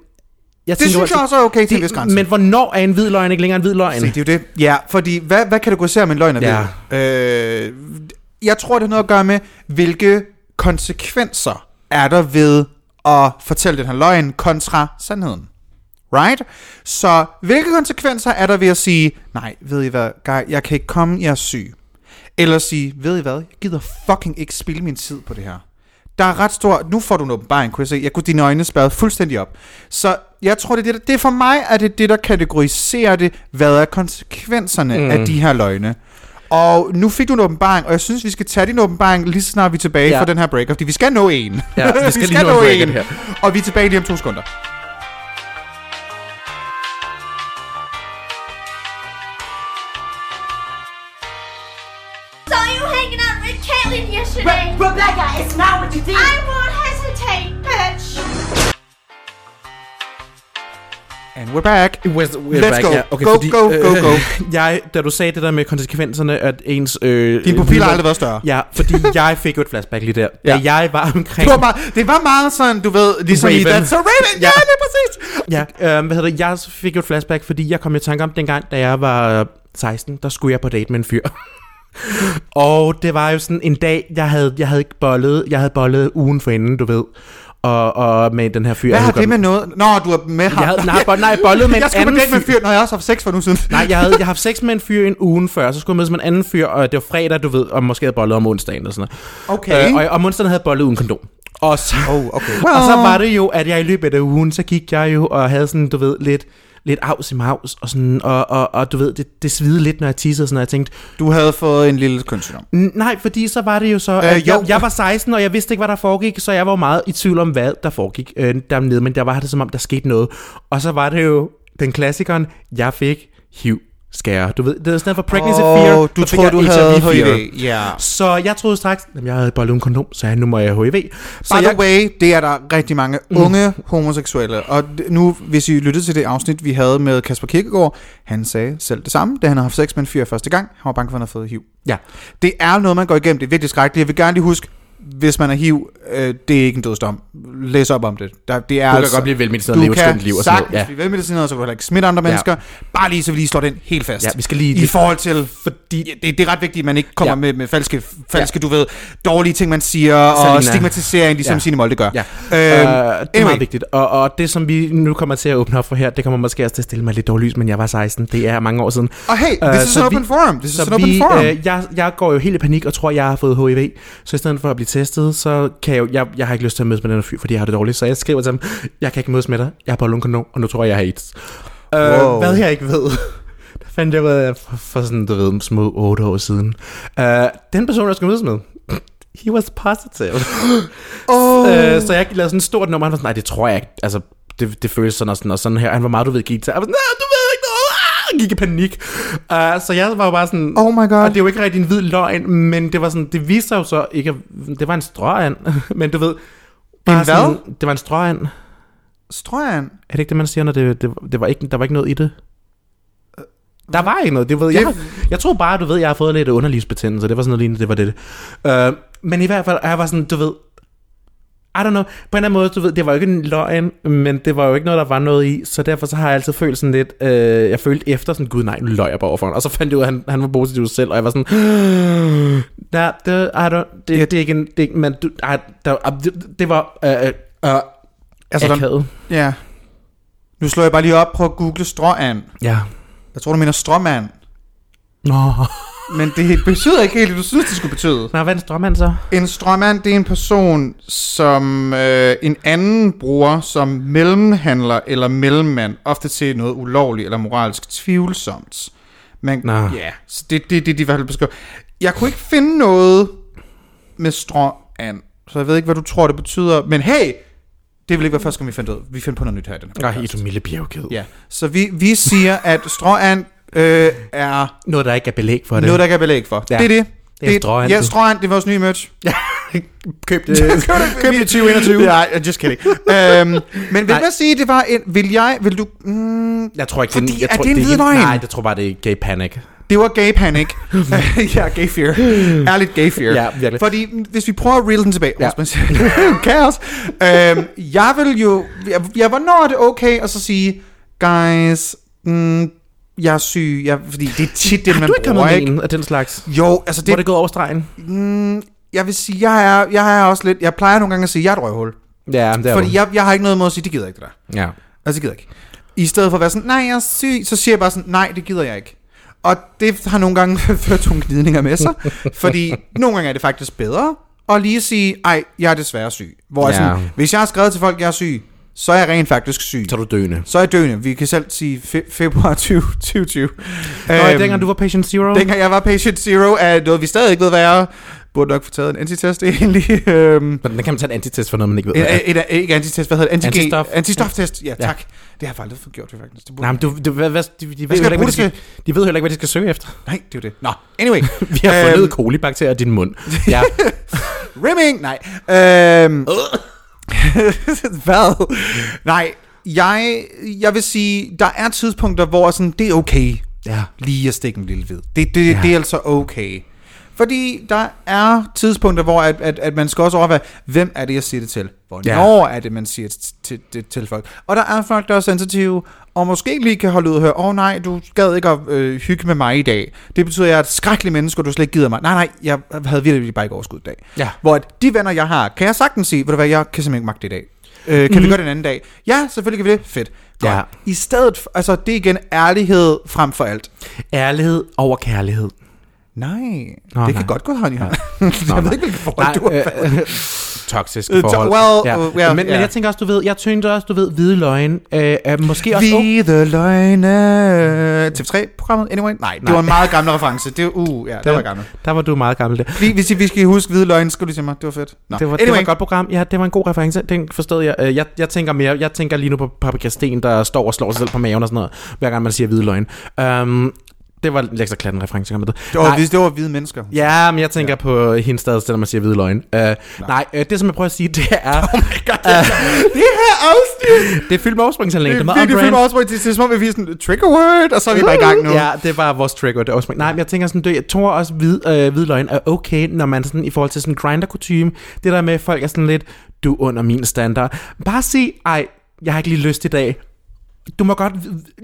Speaker 2: jeg
Speaker 1: Det synes jeg også er okay til en vis grænse.
Speaker 2: Men hvornår er en hvid løgn ikke længere en hvid løgn?
Speaker 1: Se, det er jo det. Ja, fordi hvad, hvad kategoriserer man løgn af
Speaker 2: Ja.
Speaker 1: ved? Øh, jeg tror, det har noget at gøre med, hvilke konsekvenser er der ved at fortælle den her løgn kontra sandheden. Right? Så hvilke konsekvenser er der ved at sige, nej, ved I hvad, guy, jeg kan ikke komme, jeg er syg. Eller sige, ved I hvad, jeg gider fucking ikke spille min tid på det her. Der er ret stor, nu får du en åbenbaring, kunne jeg se, jeg kunne dine øjne spærret fuldstændig op. Så jeg tror, det er, det, det er for mig, er det det, der kategoriserer det, hvad er konsekvenserne mm. af de her løgne. Og nu fik du en åbenbaring, og jeg synes, vi skal tage din åbenbaring lige så snart vi er tilbage ja. Fra den her break, fordi vi skal nå en.
Speaker 2: Ja, vi [laughs] skal lige nå en her.
Speaker 1: Og vi er tilbage lige om to sekunder.
Speaker 4: Yesterday.
Speaker 5: Re- Rebecca, it's not what you think.
Speaker 4: I won't hesitate, bitch.
Speaker 1: And we're back.
Speaker 2: We're, we're
Speaker 1: Let's go. Go, go, go, [laughs] go.
Speaker 2: Jeg, da du sagde det der med konsekvenserne, at ens... Øh,
Speaker 1: Din pupil har aldrig været større.
Speaker 2: Ja, fordi [laughs] jeg fik jo et flashback lige der.
Speaker 1: Ja.
Speaker 2: Da jeg var omkring...
Speaker 1: Det var, bare, det var meget sådan, du ved, ligesom i
Speaker 2: Raven.
Speaker 1: That's so Raven. Ja,
Speaker 2: Ja.
Speaker 1: lige præcis.
Speaker 2: Ja, øh, hvad hedder det? Jeg fik jo et flashback, fordi jeg kom i tanke om dengang, da jeg var øh, 16, der skulle jeg på date med en fyr. Og det var jo sådan en dag, jeg havde, jeg havde ikke bollet, jeg havde bollet ugen forinden, du ved. Og, og med den her fyr.
Speaker 1: Hvad har det med noget? Nå, du er med ham.
Speaker 2: Jeg havde, nej, bold, nej, bollet med en [laughs]
Speaker 1: jeg
Speaker 2: anden
Speaker 1: med en fyr, når jeg også har haft sex for nu siden.
Speaker 2: Nej, jeg havde, jeg har haft sex med en fyr en ugen før, så skulle jeg mødes med en anden fyr, og det var fredag, du ved, og måske havde bollet om onsdagen eller sådan noget.
Speaker 1: Okay.
Speaker 2: Øh, og om onsdagen havde jeg bollet uden kondom. Og så,
Speaker 1: Oh, okay.
Speaker 2: og så var det jo, at jeg i løbet af ugen, så gik jeg jo og havde sådan, du ved, lidt, lidt afs i maus, og, sådan, og, og, og du ved, det, det svide lidt, når jeg tissede, og sådan, og jeg tænkte,
Speaker 1: Du havde fået en lille kønssygdom.
Speaker 2: "N- nej, fordi så var det jo så, at
Speaker 1: Øh,
Speaker 2: jeg, jeg var 16, og jeg vidste ikke, hvad der foregik, så jeg var meget i tvivl om, hvad der foregik øh, dernede, men der var det som om, der skete noget. Og så var det jo den klassikeren, jeg fik HIV skære. Du ved, det er sådan for pregnancy
Speaker 1: Åh,
Speaker 2: fear.
Speaker 1: du
Speaker 2: så
Speaker 1: troede, du havde. HIV. Ja.
Speaker 2: Så jeg troede straks, at jeg havde bollet uden kondom, så nu må jeg have HIV. Så
Speaker 1: By
Speaker 2: jeg,
Speaker 1: the way, det er der rigtig mange unge homoseksuelle. Og nu, hvis I lyttede til det afsnit, vi havde med Kasper Kirkegaard, han sagde selv det samme, da han har haft sex med en fyr første gang. Han var bange for, at han havde fået HIV.
Speaker 2: Ja.
Speaker 1: Det er noget, man går igennem. Det er virkelig skrækkeligt. Jeg vil gerne lige huske, hvis man er HIV, øh, det er ikke en dødsdom. Læs op om det. Der, det er
Speaker 2: Du kan
Speaker 1: altså,
Speaker 2: godt blive velmedicineret og
Speaker 1: du
Speaker 2: leve et
Speaker 1: kan
Speaker 2: skønt liv og sådan
Speaker 1: sagtens.
Speaker 2: Ja.
Speaker 1: blive velmedicineret, så kan du heller ikke smitte andre mennesker. Bare lige så vi lige slår den helt fast.
Speaker 2: Ja, vi skal lige-
Speaker 1: I forhold til, fordi det, det er ret vigtigt, at man ikke kommer
Speaker 2: Ja.
Speaker 1: med, med falske, falske du ved, dårlige ting, man siger, og
Speaker 2: Selina.
Speaker 1: stigmatisering, ligesom
Speaker 2: Ja.
Speaker 1: ja. Signe Molde gør.
Speaker 2: Ja.
Speaker 1: Øhm,
Speaker 2: Øh, det er
Speaker 1: anyway.
Speaker 2: meget vigtigt. Og, og det, som vi nu kommer til at åbne op for her, det kommer måske også til at stille mig lidt dårligt lys, men jeg var 16. Det er mange år siden.
Speaker 1: Og hey, this is
Speaker 2: så
Speaker 1: an open
Speaker 2: vi-
Speaker 1: forum. This is an open
Speaker 2: vi,
Speaker 1: forum.
Speaker 2: øh, jeg, jeg går jo helt i panik og tror, jeg har fået HIV. Så i stedet for at blive testet, så kan jeg jeg, jeg har ikke lyst til at mødes med den her fyr, fordi jeg har det dårligt. Så jeg skriver til ham, jeg kan ikke mødes med dig. Jeg har på kondom, og nu tror jeg, jeg har AIDS. Øh,
Speaker 1: Wow.
Speaker 2: hvad jeg ikke ved. [laughs] Der fandt jeg ud af for, for sådan, du ved, små otte år siden. Uh, den person, jeg skulle mødes med, [laughs] he was positive. [gasps]
Speaker 1: oh.
Speaker 2: Øh, så jeg lavede sådan et stort nummer, han var sådan, nej, det tror jeg ikke. Altså, det, det føles sådan og sådan, og sådan her. Han var meget, du ved, til. Jeg var sådan, nej, du ved ikke noget. Ah! Gik i panik. Uh, så jeg var jo bare sådan,
Speaker 1: Oh my god.
Speaker 2: og det er jo ikke rigtig en hvid løgn, men det var sådan, det viste sig jo så ikke, det var en stråand, [laughs] men du ved, bare
Speaker 1: En hvad?
Speaker 2: sådan, det var en stråand.
Speaker 1: Strøgen.
Speaker 2: Er det ikke det, man siger, når det, det, det var ikke, der var ikke noget i det? Der var ikke noget. Det, ved, jeg, har- jeg tror bare, du ved, jeg har fået lidt underlivsbetændelse. Det var sådan noget lignende, det var det. Uh, men i hvert fald, jeg var sådan, du ved, I don't know, på en eller anden måde, du ved, det var jo ikke en løgn, men det var jo ikke noget, der var noget i, så derfor så har jeg altid følt sådan lidt, øh, jeg følte efter sådan, gud nej, nu løg jeg bare overfor ham. Og så fandt jeg ud af, at han, han var positiv selv, og jeg var sådan, [gasps] nej, det, I don't, det, det er ikke en, det, men du, ej, der, det, det var, øh, øh, øh,
Speaker 1: Altså, der, ja. Nu slår jeg bare lige op på at google stråand.
Speaker 2: Ja.
Speaker 1: Jeg tror, du mener stråmand.
Speaker 2: Nå.
Speaker 1: Men det betyder ikke helt, det du synes, det skulle betyde.
Speaker 2: Nå, hvad er en strømmand så?
Speaker 1: En stråmand, det er en person, som øh, en anden bruger som mellemhandler eller mellemmand, ofte til noget ulovligt eller moralsk tvivlsomt. Men
Speaker 2: Nå.
Speaker 1: ja, så det er det, det, de i hvert fald beskriver. Jeg kunne ikke finde noget med stråand, så jeg ved ikke, hvad du tror, det betyder. Men hey, det vil ikke være første gang, vi finder ud. Vi finder på noget nyt her i den her podcast.
Speaker 2: du milde bjergkæd.
Speaker 1: Ja, så vi, vi siger, at stråand øh, er
Speaker 2: Noget, der ikke er belæg for det.
Speaker 1: noget, der ikke er belæg for.
Speaker 2: Ja.
Speaker 1: Det er det.
Speaker 2: Det er stråand,
Speaker 1: Ja,
Speaker 2: du.
Speaker 1: stråand, det er vores nye merch. [laughs] [laughs]
Speaker 2: Køb det.
Speaker 1: Køb det 2021. Ja, just kidding. øhm, men vil
Speaker 2: Nej.
Speaker 1: jeg sige, det var en... Vil jeg... Vil du... Mm,
Speaker 2: Jeg tror ikke,
Speaker 1: Fordi,
Speaker 2: det, jeg
Speaker 1: er
Speaker 2: tror,
Speaker 1: det en
Speaker 2: er
Speaker 1: hvid løgn?
Speaker 2: Nej, jeg tror bare, det er gay panic.
Speaker 1: det var gay panic. [laughs] ja, gay fear. Ærligt gay fear.
Speaker 2: Ja, virkelig.
Speaker 1: Fordi hvis vi prøver at reel den tilbage...
Speaker 2: Ja.
Speaker 1: Kaos. Øhm, jeg vil jo... Jeg, jeg, hvornår er det okay at så sige... Guys... Mm, jeg er syg. Jeg, fordi det er tit det,
Speaker 2: Har
Speaker 1: man
Speaker 2: du ikke
Speaker 1: bruger,
Speaker 2: kommet
Speaker 1: ikke?
Speaker 2: af den slags?
Speaker 1: Jo, altså
Speaker 2: Det, Hvor
Speaker 1: det...
Speaker 2: det gået over stregen?
Speaker 1: Mm, jeg vil sige, jeg er, jeg er også lidt... Jeg plejer nogle gange at sige, jeg er et røvhul.
Speaker 2: Ja, det er
Speaker 1: Fordi jeg, jeg har ikke noget mod at sige, det gider jeg ikke det der.
Speaker 2: Ja.
Speaker 1: Altså, det gider jeg ikke. I stedet for at være sådan, nej, jeg er syg, så siger jeg bare sådan, nej, det gider jeg ikke. Og det har nogle gange [laughs] ført nogle glidninger med sig, [laughs] fordi nogle gange er det faktisk bedre at lige sige, ej, jeg er desværre syg. Hvor ja.
Speaker 2: Ja.
Speaker 1: sådan, hvis jeg har skrevet til folk, jeg er syg, så er jeg rent faktisk syg.
Speaker 2: Så er du døende.
Speaker 1: Så er jeg døende. Vi kan selv sige fe- februar [laughs] 20, 2020.
Speaker 2: Nå, øhm, dengang du var patient zero?
Speaker 1: dengang jeg var patient zero, er noget, vi stadig ikke ved, hvad er. Burde nok få taget en antitest [laughs] egentlig. Øhm,
Speaker 2: Men den kan man tage en antitest for noget, man ikke ved. hvad
Speaker 1: et, et, ikke antitest, hvad hedder det? Antigen,
Speaker 2: Antistof.
Speaker 1: Antistoftest, ja,
Speaker 2: Ja.
Speaker 1: tak. Det har jeg faktisk fået gjort, det faktisk. Det
Speaker 2: Nej, men du, du, hvad, hvad, de, de, ved heller ikke, hvad de, skal, de ved heller ikke, hvad de skal søge efter.
Speaker 1: Nej, det er jo det. Nå, anyway. [laughs]
Speaker 2: Vi har fundet
Speaker 1: Øhm,
Speaker 2: kolibakterier i din mund. Ja.
Speaker 1: Rimming! Nej. Øhm, [laughs] hvad? Nej, jeg, jeg vil sige, der er tidspunkter, hvor sådan, det er okay
Speaker 2: ja.
Speaker 1: lige at stikke en lille hvid. Det, det. Ja. det er altså okay. Fordi der er tidspunkter, hvor at, at, at man skal også overveje, hvem er det, jeg siger det til? Hvornår ja. er det, man siger det til, til, til folk? Og der er folk, der er sensitive, og måske lige kan holde ud og høre, åh oh, nej, du gad ikke at øh, hygge med mig i dag. Det betyder, at jeg er et skrækkeligt menneske, og du slet ikke gider mig. Nej, nej, jeg havde virkelig bare ikke overskud i dag.
Speaker 2: Ja.
Speaker 1: Hvor at de venner, jeg har, kan jeg sagtens sige, ved du hvad, jeg kan simpelthen ikke magte det i dag. Øh, kan mm. vi gøre det en anden dag? Ja, selvfølgelig kan vi det. Fedt. Godt.
Speaker 2: Ja.
Speaker 1: I stedet, altså det er igen ærlighed frem for alt.
Speaker 2: Ærlighed over kærlighed.
Speaker 1: Nej,
Speaker 2: Nå,
Speaker 1: det
Speaker 2: nej.
Speaker 1: kan godt gå hånd i hånd. [laughs] Jeg ved
Speaker 2: nej.
Speaker 1: ikke, hvilket forhold du har
Speaker 2: øh, øh, toksiske
Speaker 1: Øh, to-
Speaker 2: forhold.
Speaker 1: well, uh, well,
Speaker 2: men,
Speaker 1: ja.
Speaker 2: men jeg tænker også, du ved, jeg tænkte også, du ved, hvide løgn. Øh, øh, måske også...
Speaker 1: Hvide løgne. TV3-programmet, anyway? Nej, det
Speaker 2: Nej.
Speaker 1: var en meget gammel reference. Det var, uh, ja, det var gammel.
Speaker 2: Der var du meget gammel der.
Speaker 1: Lige, hvis I, vi skal huske hvide løgne, skal du til mig. Det var fedt. Nå.
Speaker 2: Det var,
Speaker 1: anyway.
Speaker 2: det var et godt program. Ja, det var en god reference. Den forstod jeg. Øh, Jeg, jeg tænker mere, jeg tænker lige nu på Paprika Sten, der står og slår sig selv på maven og sådan noget, hver gang man siger hvide løgn. Um, det var en ekstra klatten reference, kan man det.
Speaker 1: det, var,
Speaker 2: Nej.
Speaker 1: hvis det var hvide mennesker.
Speaker 2: Ja, men jeg tænker ja. på hendes sted, når man siger hvide løgn. Uh, nej, uh, det som jeg prøver at sige, det er...
Speaker 1: Oh my god, det, det her afsnit. [laughs]
Speaker 2: det er fyldt med overspringshandling.
Speaker 1: Det
Speaker 2: Det
Speaker 1: er
Speaker 2: er meget
Speaker 1: virkelig
Speaker 2: on
Speaker 1: fyldt med også, det, det er som om, vi er sådan trigger word, og så er vi bare i gang nu.
Speaker 2: Ja, det var vores trigger. Det er også, nej, men jeg tænker sådan, det, jeg tror også, hvid, øh, hvid løgn er okay, når man sådan, i forhold til sådan grinder kutume det der med, at folk er sådan lidt, du er under min standard. Bare sig, ej, jeg har ikke lige lyst i dag. Du må godt,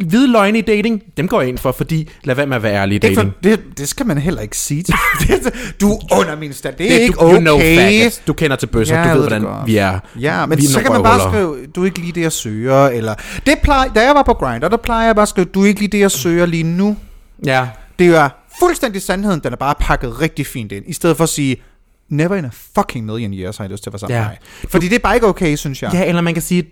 Speaker 2: hvide løgne i dating, dem går jeg ind for, fordi lad være med at være ærlig i
Speaker 1: Det,
Speaker 2: dating.
Speaker 1: for, det, det skal man heller ikke sige til. [laughs] Det- du er under min stand. Det er
Speaker 2: Det,
Speaker 1: ikke
Speaker 2: du,
Speaker 1: okay.
Speaker 2: you know faggots. Du kender til bøsser,
Speaker 1: Ja,
Speaker 2: du ved,
Speaker 1: ved det
Speaker 2: hvordan
Speaker 1: godt.
Speaker 2: vi er.
Speaker 1: Ja, men
Speaker 2: vi
Speaker 1: så kan man bare skrive, du er ikke lige det, jeg søger, eller... Det plejer, da jeg var på Grindr, der plejer jeg bare at skrive, du er ikke lige det, jeg søger lige nu.
Speaker 2: Ja,
Speaker 1: Det er fuldstændig sandheden, den er bare pakket rigtig fint ind, i stedet for at sige, never in a fucking million years har jeg lyst til at være sammen
Speaker 2: Ja.
Speaker 1: med. Fordi det er bare ikke okay, synes jeg.
Speaker 2: Ja, eller man kan sige,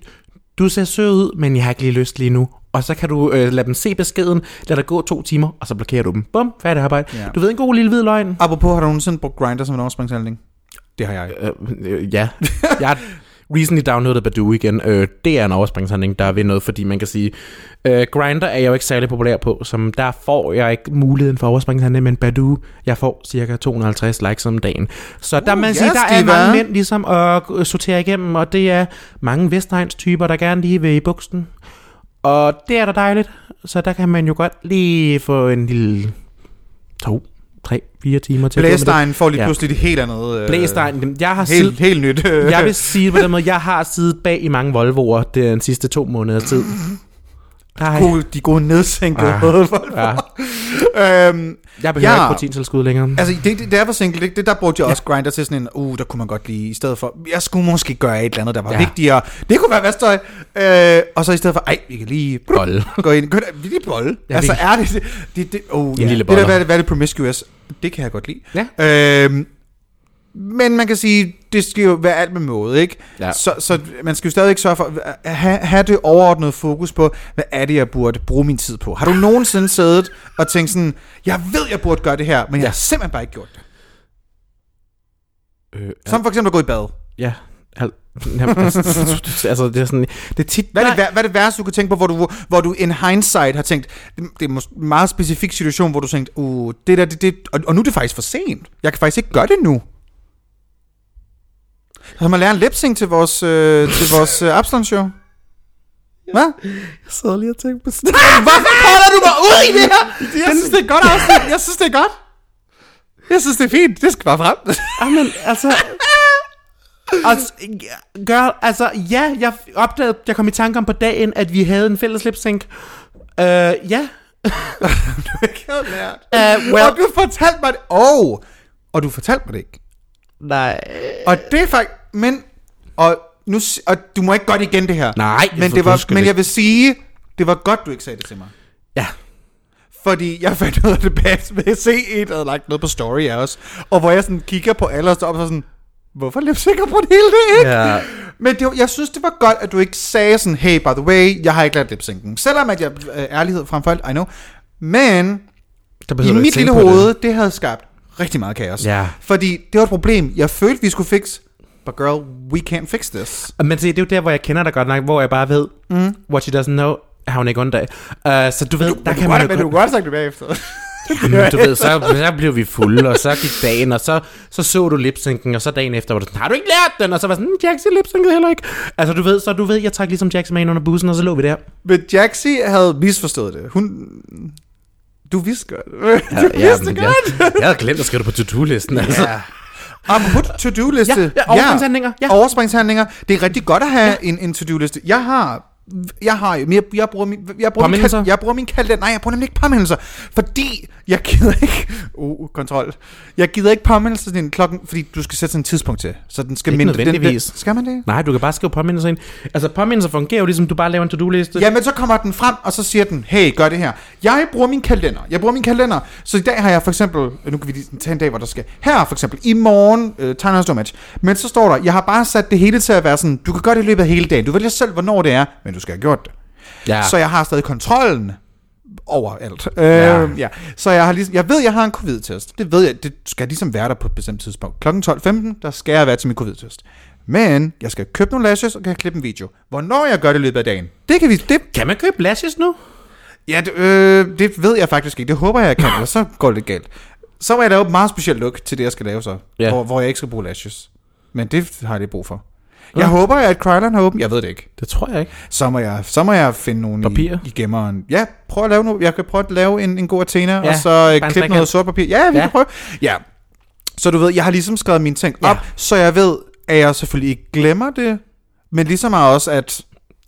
Speaker 2: du ser sød ud, men jeg har ikke lige lyst lige nu. Og så kan du øh, lade dem se beskeden, lad der gå to timer, og så blokerer du dem. Bum, færdig arbejde.
Speaker 1: Ja.
Speaker 2: Du ved en god lille hvid løgn.
Speaker 1: Apropos, har du nogensinde brugt Grindr som en overspringshandling? Det har jeg.
Speaker 2: Øh, øh, ja. [laughs] Jeg recently downloadet Badoo igen. Øh, det er en overspringshandling, der er ved noget, fordi man kan sige, øh, Grindr er jeg jo ikke særlig populær på, som der får jeg ikke muligheden for overspringshandling, men Badoo, jeg får cirka 250 likes om dagen. Så der,
Speaker 1: Uh,
Speaker 2: man
Speaker 1: yes,
Speaker 2: siger, der er mange mænd ligesom at sortere igennem, og det er mange Vestegns typer, der gerne lige vil i buksen. Og det er da dejligt, så der kan man jo godt lige få en lille to, tre, fire timer til det.
Speaker 1: Blæstein får lige
Speaker 2: Ja.
Speaker 1: pludselig et helt andet... Øh,
Speaker 2: Blæstein, jeg har
Speaker 1: Helt, helt nyt.
Speaker 2: jeg vil sige på den måde, jeg har siddet bag i mange Volvoer den sidste to måneders tid. [laughs] Jeg,
Speaker 1: gode, de gode nedsænkede
Speaker 2: Ah.
Speaker 1: ah.
Speaker 2: ja,
Speaker 1: øhm,
Speaker 2: jeg behøver
Speaker 1: Ja.
Speaker 2: ikke proteintilskud længere.
Speaker 1: Altså, det, det, det er for single, det, det der brugte jeg også Grindr til sådan en, uh, der kunne man godt lige, i stedet for, jeg skulle måske gøre et eller andet, der var
Speaker 2: Ja.
Speaker 1: ja. vigtigere. Det kunne være værstøj. Øh, og så i stedet for, ej, vi kan lige
Speaker 2: Bolle. [laughs]
Speaker 1: gå ind, gå ind, lige bolle.
Speaker 2: Ja,
Speaker 1: Ja, altså, er det, det, det, det oh, ja.
Speaker 2: lille
Speaker 1: det
Speaker 2: boller.
Speaker 1: der, hvad, det- hvad er det promiscuous? Det kan jeg godt lide.
Speaker 2: Ja.
Speaker 1: Øhm, men man kan sige, det skal jo være alt med måde, ikke?
Speaker 2: Ja.
Speaker 1: Så, så man skal jo stadig sørge for at have, have det overordnede fokus på, hvad er det, jeg burde bruge min tid på? Har du nogensinde siddet og tænkt sådan, jeg ved, jeg burde gøre det her, men jeg har simpelthen bare ikke gjort det?
Speaker 2: Øh,
Speaker 1: Som for eksempel at gå i bad.
Speaker 2: ja. Al- Jamen, altså, [laughs] altså, det er sådan, det er tit...
Speaker 1: Hvad er, det, hvad er det værste, du kan tænke på, hvor du, hvor du in hindsight har tænkt, det, det er en meget specifik situation, hvor du tænkt, uh, det der, det, det, og, og nu er det faktisk for sent. Jeg kan faktisk ikke gøre det nu. Som at lære en lip-sync til vores, øh, til vores øh, Absalon show. Hvad?
Speaker 2: Jeg sad lige og tænkte på
Speaker 1: Hvorfor kolder du mig ud i det her? Jeg synes, det er godt afsnit. Jeg synes, det er godt. Jeg synes, det er fint. Det skal bare frem.
Speaker 2: Jamen, altså... Altså, girl, altså, ja, jeg opdagede, jeg kom i tanke om på dagen, at vi havde en fælles lip sync. Uh, ja. [laughs]
Speaker 1: du ikke havde lært.
Speaker 2: Uh, well,
Speaker 1: Og du fortalte mig det. Oh. Og du fortalte mig det ikke.
Speaker 2: nej.
Speaker 1: Og det er faktisk... Men... Og, nu, og du må ikke godt igen det her.
Speaker 2: Nej,
Speaker 1: men, det var, men jeg vil sige, det var godt, du ikke sagde det til mig.
Speaker 2: Ja.
Speaker 1: Fordi jeg fandt ud af det bagefter ved at se et, havde lagt noget på story af os. Og hvor jeg sådan kigger på alle og står op og så sådan, hvorfor lip sikker på det hele det ikke?
Speaker 2: Ja.
Speaker 1: Men det, jeg synes, det var godt, at du ikke sagde sådan, hey, by the way, jeg har ikke lært lip syncen. Selvom at jeg, øh, ærlighed frem for alt, I know. Men i mit lille hoved, det. det havde skabt rigtig meget kaos.
Speaker 2: Ja.
Speaker 1: Fordi det var et problem, jeg følte, vi skulle fikse. But girl, we can't fix this.
Speaker 2: Men se, det er jo der, hvor jeg kender dig godt nok, hvor jeg bare ved, mm. what she doesn't know, har hun ikke ondt af. Uh, så du ved, der kan man jo
Speaker 1: Men
Speaker 2: godt...
Speaker 1: du godt sagt det bagefter. [laughs]
Speaker 2: Jamen, du ved, så, så blev vi fulde, og så gik dagen, og så så, så du lipsynken, og så dagen efter var du sådan, har du ikke lært den? Og så var sådan, "Mm, Jaxi lipsynkede heller ikke. Altså, du ved, så du ved, jeg trak ligesom Jaxi med ind under bussen, og så lå vi der.
Speaker 1: Men Jaxi havde misforstået det. Hun... Du vidste godt. du vidste
Speaker 2: men
Speaker 1: godt.
Speaker 2: Jeg, jeg havde glemt at skrive det på to-do-listen, altså.
Speaker 1: Ja. Apropos to-do-liste.
Speaker 2: Ja, ja, overspringshandlinger, ja.
Speaker 1: Overspringshandlinger. Det er rigtig godt at have ja. en, en to-do-liste. Jeg har... Jeg har jeg, jeg bruger min, jeg bruger min, jeg bruger min kalender. Nej, jeg bruger nemlig ikke påmindelser. Fordi jeg gider ikke... Uh, kontrol. Jeg gider ikke påmindelser til den klokken, fordi du skal sætte sådan et tidspunkt til. Så den skal
Speaker 2: Ikke.
Speaker 1: Den, den, skal man det?
Speaker 2: Nej, du kan bare skrive påmindelser ind. Altså, påmindelser fungerer jo ligesom, du bare laver en to-do-liste.
Speaker 1: Ja, men så kommer den frem, og så siger den, hey, gør det her. Jeg bruger min kalender. Jeg bruger min kalender. Så i dag har jeg for eksempel, nu kan vi lige tage en dag, hvor der skal, her for eksempel, i morgen, øh, tegner og match. Men så står der, jeg har bare sat det hele til at være sådan, du kan gøre det i løbet af hele dagen. Du vælger selv, hvornår det er, men du skal have gjort det.
Speaker 2: ja.
Speaker 1: Så jeg har stadig kontrollen over alt.
Speaker 2: Ja.
Speaker 1: Øh, ja. Så jeg, har ligesom, jeg ved, jeg har en covid-test. Det ved jeg, det skal ligesom være der på et bestemt tidspunkt. Klokken 12.15, der skal jeg være til min covid-test. Men jeg skal købe nogle lashes, og kan jeg klippe en video. Hvornår jeg gør det i løbet af dagen, det kan vi, det
Speaker 2: Kan man købe lashes nu?
Speaker 1: Ja, det, øh, det ved jeg faktisk ikke. Det håber jeg, jeg kan, ellers så går det lidt galt. Så må jeg lave et meget specielt look til det, jeg skal lave så.
Speaker 2: Ja.
Speaker 1: Hvor, hvor jeg ikke skal bruge lashes. Men det har jeg lidt brug for. Jeg håber, at Krylan har åbent. Jeg ved det ikke.
Speaker 2: Det tror jeg ikke.
Speaker 1: Så må jeg, så må jeg finde nogle
Speaker 2: Papir?
Speaker 1: i, i gemmeren. Ja, prøv at lave noget. Jeg kan prøve at lave en, en god Athena,
Speaker 2: Ja,
Speaker 1: ja, og så øh, klippe noget sort papir. Ja, vi
Speaker 2: Ja.
Speaker 1: ja. kan prøve. Ja. Så du ved, jeg har ligesom skrevet mine ting
Speaker 2: Ja.
Speaker 1: op, så jeg ved, at jeg selvfølgelig ikke glemmer det, men ligesom også, at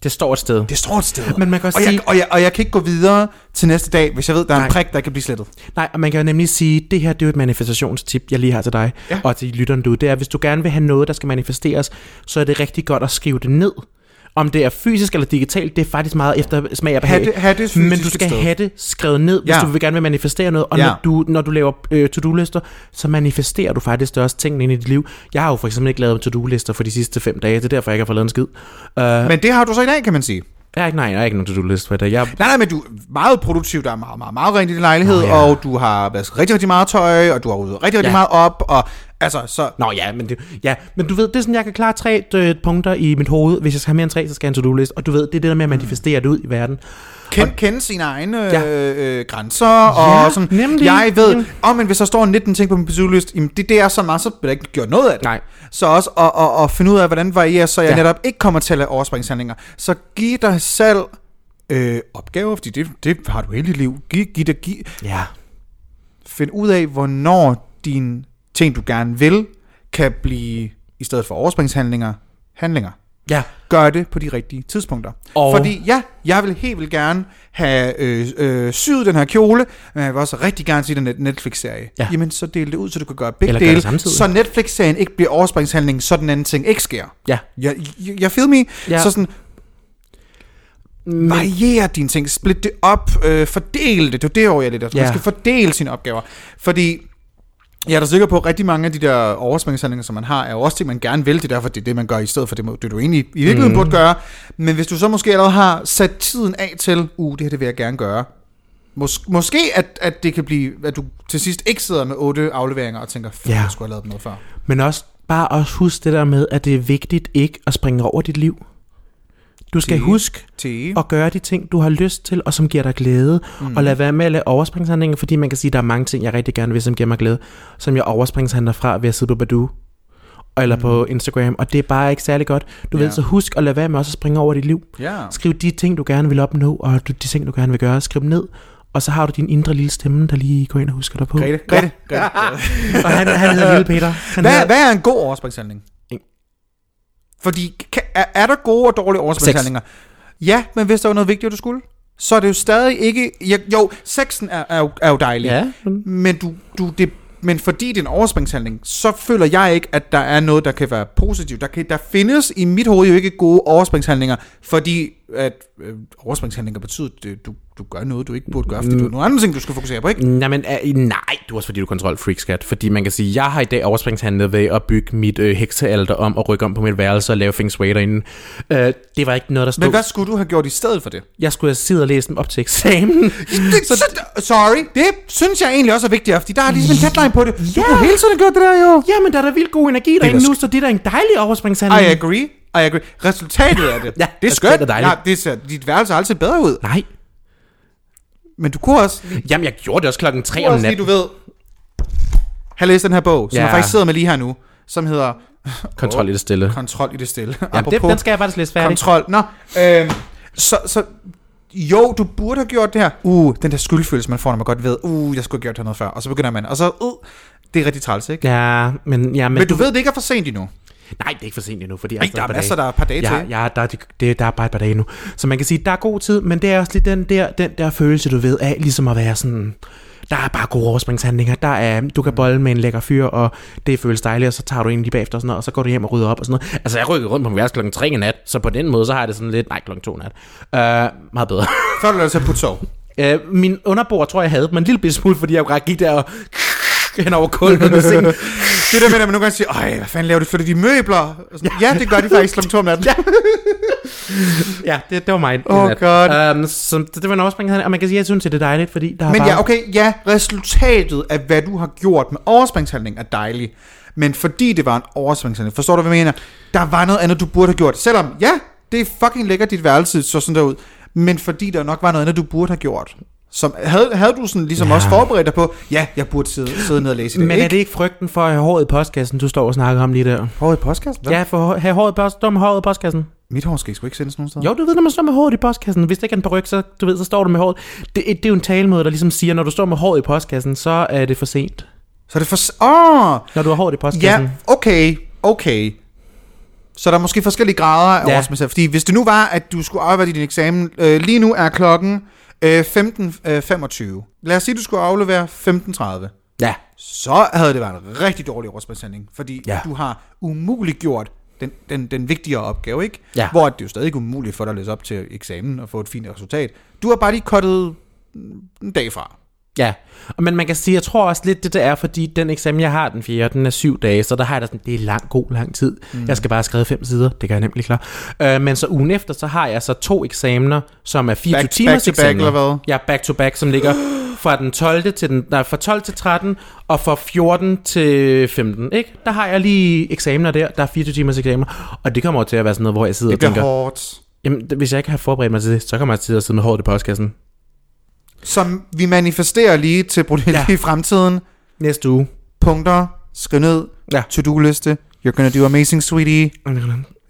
Speaker 2: Det står et sted.
Speaker 1: det står et sted.
Speaker 2: Men man kan også
Speaker 1: og,
Speaker 2: sige...
Speaker 1: jeg, og, jeg, og jeg kan ikke gå videre til næste dag, hvis jeg ved, der er
Speaker 2: Nej.
Speaker 1: en prik, der kan blive slettet.
Speaker 2: Nej, og man kan jo nemlig sige, det her det er jo et manifestationstip, jeg lige har til dig, ja. Og til lytteren du. Det er, hvis du gerne vil have noget, der skal manifesteres, så er det rigtig godt at skrive det ned. Om det er fysisk eller digitalt, det er faktisk meget efter smag og behag.
Speaker 1: Ha' det-
Speaker 2: Men du skal
Speaker 1: sted.
Speaker 2: have det skrevet ned, hvis
Speaker 1: Ja.
Speaker 2: du vil gerne vil manifestere noget. Og
Speaker 1: Ja.
Speaker 2: når, du, når du laver øh, to-do-lister, så manifesterer du faktisk også tingene ind i dit liv. Jeg har jo for eksempel ikke lavet to-do-lister for de sidste fem dage, det er derfor, jeg ikke har fået lavet en skid. Uh,
Speaker 1: Men det har du så i dag, kan man sige.
Speaker 2: Jeg ikke, nej, jeg har ikke nogen to-do-list for i dag. Jeg,
Speaker 1: Nej, nej, men du er meget produktiv, der er meget, meget, meget rent i din lejlighed,
Speaker 2: Nå, ja.
Speaker 1: og du har vasket rigtig, rigtig meget tøj, og du har ryddet rigtig, rigtig
Speaker 2: Ja.
Speaker 1: meget op, og altså, så...
Speaker 2: Nå ja, men, det, ja, men du ved, det er sådan, jeg kan klare tre øh, punkter i mit hoved. Hvis jeg skal have mere end tre, så skal jeg have en to-do-list. Og du ved, det er det der med at manifestere det ud i verden.
Speaker 1: Kend, kende sine egne
Speaker 2: Ja.
Speaker 1: ja. øh, grænser, og
Speaker 2: Ja,
Speaker 1: sådan.
Speaker 2: nemlig.
Speaker 1: Jeg ved, om oh, men hvis der står 19 ting på min to-do-list, jamen det, det er så meget, så bliver der ikke gjort noget af det.
Speaker 2: Nej.
Speaker 1: Så også at, at, at finde ud af, hvordan varierer, så jeg
Speaker 2: ja.
Speaker 1: netop ikke kommer til at lave overspringshandlinger. Så giv dig selv øh, opgaver, fordi det, det har du hele dit liv. Giv, giv dig, giv,
Speaker 2: Ja.
Speaker 1: find ud af, hvornår dine ting, du gerne vil, kan blive, i stedet for overspringshandlinger, handlinger.
Speaker 2: Ja.
Speaker 1: Gør det på de rigtige tidspunkter.
Speaker 2: Og-
Speaker 1: Fordi ja, jeg vil helt vildt gerne have øh, øh, syet den her kjole, men jeg vil også rigtig gerne se den net- Netflix-serie.
Speaker 2: Ja.
Speaker 1: Jamen, så del det ud, så du kan gøre begge
Speaker 2: det
Speaker 1: dele, så Netflix-serien ikke bliver overspringshandling, så den anden ting ikke sker.
Speaker 2: Ja.
Speaker 1: Jeg, jeg, jeg feel me.
Speaker 2: Ja.
Speaker 1: Så sådan,
Speaker 2: Men,
Speaker 1: variere dine ting, split det op, øh, fordel det. Det er det, hvor jeg lidt efter.
Speaker 2: Ja.
Speaker 1: Man skal fordele sine opgaver. Fordi jeg er da sikker på, at rigtig mange af de der overspringshandlinger, som man har, er jo også ting, man gerne vil. Det er derfor, det er det, man gør i stedet for det, det du egentlig i virkeligheden
Speaker 2: Mm.
Speaker 1: burde gøre. Men hvis du så måske allerede har sat tiden af til, uh, det her det vil jeg gerne gøre. Mås- måske, at, at det kan blive, at du til sidst ikke sidder med otte afleveringer og tænker, fuck,
Speaker 2: Ja.
Speaker 1: jeg skulle have lavet noget før.
Speaker 2: men også bare også husk det der med, at det er vigtigt ikke at springe over dit liv. Du skal
Speaker 1: Det-
Speaker 2: huske
Speaker 1: Til.
Speaker 2: at gøre de ting, du har lyst til, og som giver dig glæde. Mm. Og lad være med at lade overspringshandlinger, fordi man kan sige, at der er mange ting, jeg rigtig gerne vil, som giver mig glæde, som jeg overspringshandler fra ved at sidde på Badu. eller på Instagram, og det er bare ikke særlig godt. Du
Speaker 1: Ja.
Speaker 2: ved, så husk at lade være med også at springe over dit liv.
Speaker 1: Ja.
Speaker 2: Skriv de ting, du gerne vil opnå, og de ting, du gerne vil gøre. Skriv ned, og så har du din indre lille stemme, der lige går ind og husker dig på.
Speaker 1: Grete, Grete, Grete. [laughs]
Speaker 2: Og han, han hedder Lille Peter. Han
Speaker 1: Hvad,
Speaker 2: hedder,
Speaker 1: hvad er en god overspringshandling? Fordi, er, er der gode og dårlige overspringshandlinger? Ja, men hvis der var noget vigtigt, du skulle, så er det jo stadig ikke... Ja, jo, sexen er, er, jo, er jo dejlig.
Speaker 2: Ja, men-
Speaker 1: du, du, det, men fordi det er en overspringshandling, så føler jeg ikke, at der er noget, der kan være positivt. Der, kan, der findes i mit hoved jo ikke gode overspringshandlinger, fordi at øh, overspringshandlinger betyder, at du, du gør noget, du ikke burde gøre, fordi du har nogle andre ting, du skal fokusere på, ikke?
Speaker 2: Nej, men uh, nej, du er også fordi, du er kontrolfreak, skat. Fordi man kan sige, jeg har i dag overspringshandlet ved at bygge mit øh, heksealter om og rykke om på mit værelse og lave feng shui derinde. Uh, det var ikke noget, der stod.
Speaker 1: Men hvad skulle du have gjort i stedet for det?
Speaker 2: Jeg skulle have siddet og læst dem op til eksamen. [laughs]
Speaker 1: Det, så, sorry, det synes jeg egentlig også er vigtigt, fordi der er ligesom en deadline på det. Du
Speaker 2: Ja.
Speaker 1: kunne hele tiden have gjort det der jo.
Speaker 2: Jamen, der er der vildt god energi derinde
Speaker 1: da
Speaker 2: nu, så det er da en dejlig overspringshandling.
Speaker 1: I agree. I agree. Resultatet af det.
Speaker 2: Ja,
Speaker 1: det er skønt.
Speaker 2: resultatet er dejligt.
Speaker 1: Ja, det ser, dit værelse har altid bedre ud.
Speaker 2: Nej.
Speaker 1: Men du kunne også,
Speaker 2: Jamen, jeg gjorde det også klokken 3
Speaker 1: du
Speaker 2: om
Speaker 1: også lige,
Speaker 2: natten.
Speaker 1: du ved, have læst den her bog, som
Speaker 2: Ja.
Speaker 1: jeg faktisk sidder med lige her nu, som hedder
Speaker 2: Kontrol i det stille. [laughs]
Speaker 1: Kontrol i det stille.
Speaker 2: Jamen, det, den skal jeg faktisk læse færdig.
Speaker 1: kontrol. Nå, øhm, så, så jo, du burde have gjort det her. Uh, den der skyldfølelse, man får, når man godt ved, uh, jeg skulle have gjort det noget før. Og så begynder man, og så, uh, det er rigtig træls, ikke?
Speaker 2: Ja, men... Ja, men,
Speaker 1: Men du ved, det ikke er for sent endnu.
Speaker 2: Nej, det er ikke for sent endnu, fordi jeg
Speaker 1: Ej, der er masser, der er et par dage
Speaker 2: ja,
Speaker 1: til.
Speaker 2: Ja, der er, det, der er bare et par dage nu. Så man kan sige, der er god tid, men det er også lidt den der, den der følelse, du ved, af ligesom at være sådan... Der er bare gode overspringshandlinger. Der er, du kan bolle med en lækker fyr, og det føles dejligt, og så tager du en lige bagefter, og, sådan noget, og så går du hjem og rydder op og sådan noget. Altså, jeg rykkede rundt på min værelse klokken 3 i nat, så på den måde, så har jeg det sådan lidt... Nej, klokken 2 i nat. Uh, meget bedre.
Speaker 1: Før du lader dig på sov.
Speaker 2: Uh, min underbord tror jeg havde dem en lille smule, fordi jeg bare gik der og [laughs] hen over gulvet med sengen. [laughs]
Speaker 1: Det der med, at man nogle gange siger, Øj, hvad fanden laver de? Flytter de møbler? Sådan, ja, det gør de faktisk kl. 2 om natten. [laughs]
Speaker 2: Ja, det, det var mig.
Speaker 1: Oh God.
Speaker 2: Um, så det var en overspring, og man kan sige, at jeg synes, at det er dejligt, fordi der er
Speaker 1: Men
Speaker 2: bare...
Speaker 1: ja, okay, ja, resultatet af, hvad du har gjort med overspringshandling er dejligt. Men fordi det var en overspringshandling, forstår du, hvad jeg mener? Der var noget andet, du burde have gjort. Selvom, ja, det er fucking lækkert, dit værelse så sådan der ud. Men fordi der nok var noget andet, du burde have gjort. Som, havde, havde du sådan ligesom
Speaker 2: Ja.
Speaker 1: også forberedt dig på, ja, jeg burde sidde, sidde ned og læse i det.
Speaker 2: Men er det ikke frygten for at have håret i postkassen, du står og snakker om lige der?
Speaker 1: Håret i postkassen?
Speaker 2: Ja, for at have håret i, post, med håret i postkassen.
Speaker 1: Mit hår skal sgu ikke sendes nogen steder.
Speaker 2: Jo, du ved, når man står med håret i postkassen, hvis det ikke er en peruk, så, du ved, så står du med håret. Det, det er jo en talemåde, der ligesom siger, når du står med håret i postkassen, så er det for sent.
Speaker 1: Så er det for... Åh! Oh,
Speaker 2: Når du har håret i postkassen.
Speaker 1: Ja, okay, okay. Så der er måske forskellige grader af
Speaker 2: Ja.
Speaker 1: overspringshandling. Fordi hvis det nu var, at du skulle aflevere din eksamen, øh, lige nu er klokken øh, 15.25. Lad os sige, at du skulle aflevere 15.30.
Speaker 2: Ja.
Speaker 1: Så havde det været en rigtig dårlig overspringshandling. Fordi
Speaker 2: Ja.
Speaker 1: du har umuligt gjort den, den, den vigtigere opgave, ikke?
Speaker 2: Ja.
Speaker 1: Hvor det er jo stadig ikke umuligt for dig at læse op til eksamen og få et fint resultat. Du har bare lige kottet en dag fra.
Speaker 2: Ja, Og men man kan sige, jeg tror også lidt, det der er, fordi den eksamen, jeg har den fjerde, den er syv dage, så der har jeg da sådan, det er lang, god, lang tid. Mm. Jeg skal bare skrive fem sider, det kan jeg nemlig klar. Øh, men så ugen efter, så har jeg så to eksamener, som er 24
Speaker 1: Back-
Speaker 2: timers
Speaker 1: back to back, eller hvad?
Speaker 2: Ja, back to back, som ligger [gasps] fra den 12. til den, nej, fra 12 til 13, og fra 14 til 15, ikke? Der har jeg lige eksamener der, der er 24 timers eksamener, og det kommer jo til at være sådan noget, hvor jeg sidder
Speaker 1: Det
Speaker 2: og
Speaker 1: bliver
Speaker 2: tænker,
Speaker 1: hårdt.
Speaker 2: jamen, hvis jeg ikke har forberedt mig til det, så kommer jeg til at sidde med hårdt i postkassen
Speaker 1: Som vi manifesterer lige til Brunhilde
Speaker 2: Ja.
Speaker 1: i fremtiden.
Speaker 2: næste uge.
Speaker 1: Punkter, skriv ned,
Speaker 2: Ja.
Speaker 1: to-do-liste. You're gonna do amazing, sweetie.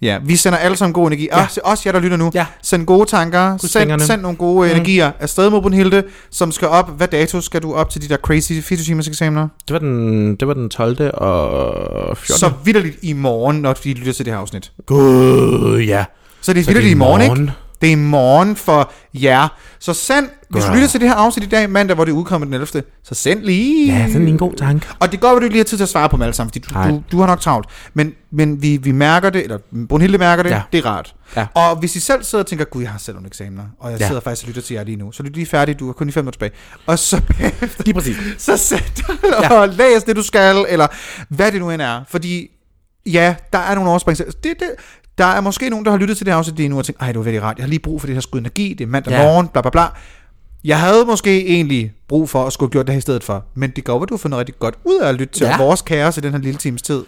Speaker 1: Ja, vi sender alle sammen god energi.
Speaker 2: Ja.
Speaker 1: Også, også jer, der lytter nu.
Speaker 2: Ja.
Speaker 1: Send gode tanker. Send, send nogle gode
Speaker 2: Mm.
Speaker 1: energier afsted mod Brunhilde, som skal op. Hvad dato skal du op til de der crazy 24 timers eksamener?
Speaker 2: Det var den, det var den 12. og 14.
Speaker 1: Så vidderligt i morgen, når vi lytter til det her afsnit.
Speaker 2: Gud, ja.
Speaker 1: Så det er
Speaker 2: er
Speaker 1: vidderligt
Speaker 2: i
Speaker 1: i morgen,
Speaker 2: morgen.
Speaker 1: ikke? Det er i morgen for jer. Så send, hvis du lytter til det her afsnit i dag, mandag, hvor det udkommer den 11., så send lige...
Speaker 2: Ja, sådan en god tanke.
Speaker 1: Og det går, at du ikke lige har tid til at svare på dem alle sammen, fordi du,
Speaker 2: Nej.
Speaker 1: du, du har nok travlt. Men, men vi, vi mærker det, eller Brunhilde mærker det,
Speaker 2: Ja.
Speaker 1: det er rart.
Speaker 2: Ja.
Speaker 1: Og hvis I selv sidder og tænker, gud, jeg har selv nogle eksamener, og jeg
Speaker 2: Ja.
Speaker 1: sidder faktisk og lytter til jer lige nu, så lyt lige færdig, du har kun lige fem minutter tilbage. Og så bagefter,
Speaker 2: Lige præcis. [laughs]
Speaker 1: så sæt
Speaker 2: Ja. [laughs]
Speaker 1: og læs det, du skal, eller hvad det nu end er. Fordi, ja, der er nogle oversprings. Det, det, der er måske nogen, der har lyttet til det afsnit lige nu og tænkt, ej, det var virkelig rart, jeg har lige brug for det her skud energi, det er mandag
Speaker 2: Ja.
Speaker 1: morgen, bla bla bla. Jeg havde måske egentlig brug for at skulle have gjort det her i stedet for, men det går, at du har fundet rigtig godt ud af at lytte til
Speaker 2: Ja.
Speaker 1: vores kaos i den her lille times tid.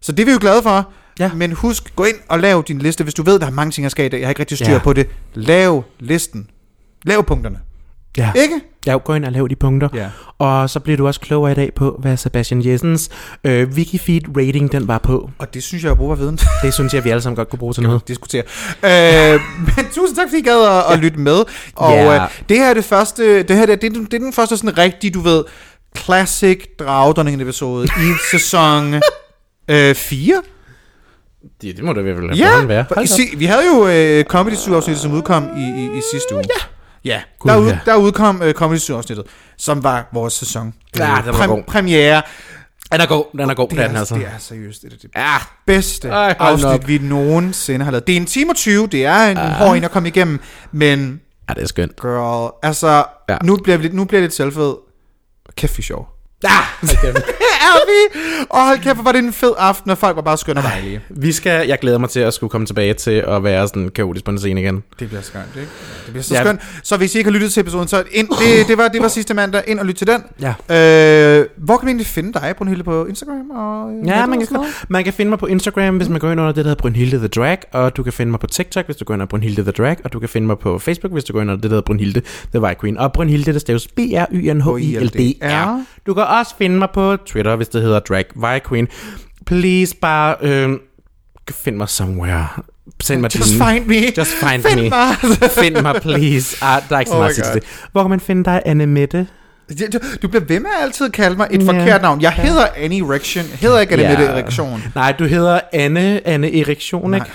Speaker 1: Så det er vi jo glade for.
Speaker 2: Ja.
Speaker 1: Men husk, gå ind og lav din liste, hvis du ved, der er mange ting, jeg skal i dag. Jeg har ikke rigtig styr
Speaker 2: ja.
Speaker 1: på det. Lav listen. Lav punkterne.
Speaker 2: Ja.
Speaker 1: Ikke?
Speaker 2: Ja, gå ind og lav de punkter.
Speaker 1: Ja.
Speaker 2: Og så bliver du også klogere i dag på, hvad Sebastian Jessens øh, Wikifeed rating den var på.
Speaker 1: Og det synes jeg er brug viden. [laughs]
Speaker 2: Det synes jeg, vi alle sammen godt kunne bruge til noget.
Speaker 1: diskutere. Øh, men tusind tak, fordi I gad at, at lytte med. Og
Speaker 2: Ja.
Speaker 1: øh, det her er det første, det her det, er- det, den- det er den første sådan rigtig, du ved, classic dragdronningen episode i [laughs] sæson øh, 4.
Speaker 2: Det, det må det i hvert fald
Speaker 1: Ja,
Speaker 2: være.
Speaker 1: for-
Speaker 2: Hold da
Speaker 1: se, vi havde jo øh, Comedy Zoo afsnittet, som udkom i, i, i sidste uge. Ja. Ja,
Speaker 2: Gud,
Speaker 1: der, ud,
Speaker 2: ja.
Speaker 1: der udkom øh, Comedy Zoo afsnittet, som var vores sæson.
Speaker 2: Ja,
Speaker 1: øh,
Speaker 2: den var god.
Speaker 1: Premiere.
Speaker 2: Den er god, den er god,
Speaker 1: Det
Speaker 2: den,
Speaker 1: er,
Speaker 2: altså.
Speaker 1: det er seriøst, det er det
Speaker 2: Ja,
Speaker 1: bedste
Speaker 2: Ej, hold nu op.
Speaker 1: afsnit, vi nogensinde har lavet. Det er en time og 20, det er en
Speaker 2: Ah.
Speaker 1: hård en at komme igennem, men
Speaker 2: ja, det er skønt.
Speaker 1: girl, altså,
Speaker 2: Ja.
Speaker 1: nu, bliver vi lidt, nu bliver jeg lidt selvfed. Kæft, vi er sjov.
Speaker 2: Ah, [laughs]
Speaker 1: er vi? Og hold kæft, var det en fed aften, og folk var bare skønne og dejlige.
Speaker 2: vi skal, jeg glæder mig til at skulle komme tilbage til at være sådan kaotisk på en scene igen.
Speaker 1: Det bliver skønt, ikke? Det bliver så
Speaker 2: Ja.
Speaker 1: skønt. Så hvis I ikke har lyttet til episoden, så ind, det, det, var, det var sidste mandag. Ind og lyt til den.
Speaker 2: Ja.
Speaker 1: Øh, hvor kan vi egentlig finde dig, Brunhilde, på Instagram? Og, øh,
Speaker 2: Ja, man kan, man kan finde mig på Instagram, hvis man går ind under det, der hedder Brunhilde The Drag, og du kan finde mig på TikTok, hvis du går ind under Brunhilde The Drag, og du kan finde mig på Facebook, hvis du går ind under det, der hedder Brunhilde The White Queen. Og Brunhilde, der staves B-R-Y-N-H-I-L-D-R. Du kan også finde mig på Twitter, hvis det hedder Drag White Queen. Please bare øh, find mig somewhere. Send mig
Speaker 1: Just
Speaker 2: din...
Speaker 1: find me.
Speaker 2: Just find,
Speaker 1: Find
Speaker 2: me.
Speaker 1: mig. [laughs]
Speaker 2: find mig, please. Ah, der er ikke så
Speaker 1: Oh
Speaker 2: meget til det. Hvor kan man finde dig, Anne Mette?
Speaker 1: Du, du bliver ved med at altid kalde mig et
Speaker 2: Ja.
Speaker 1: forkert navn. Jeg hedder Annie Erection. Jeg hedder ikke Anne
Speaker 2: Ja.
Speaker 1: Mette Erektion.
Speaker 2: Nej, du hedder Anne, Anne Erektion, ikke?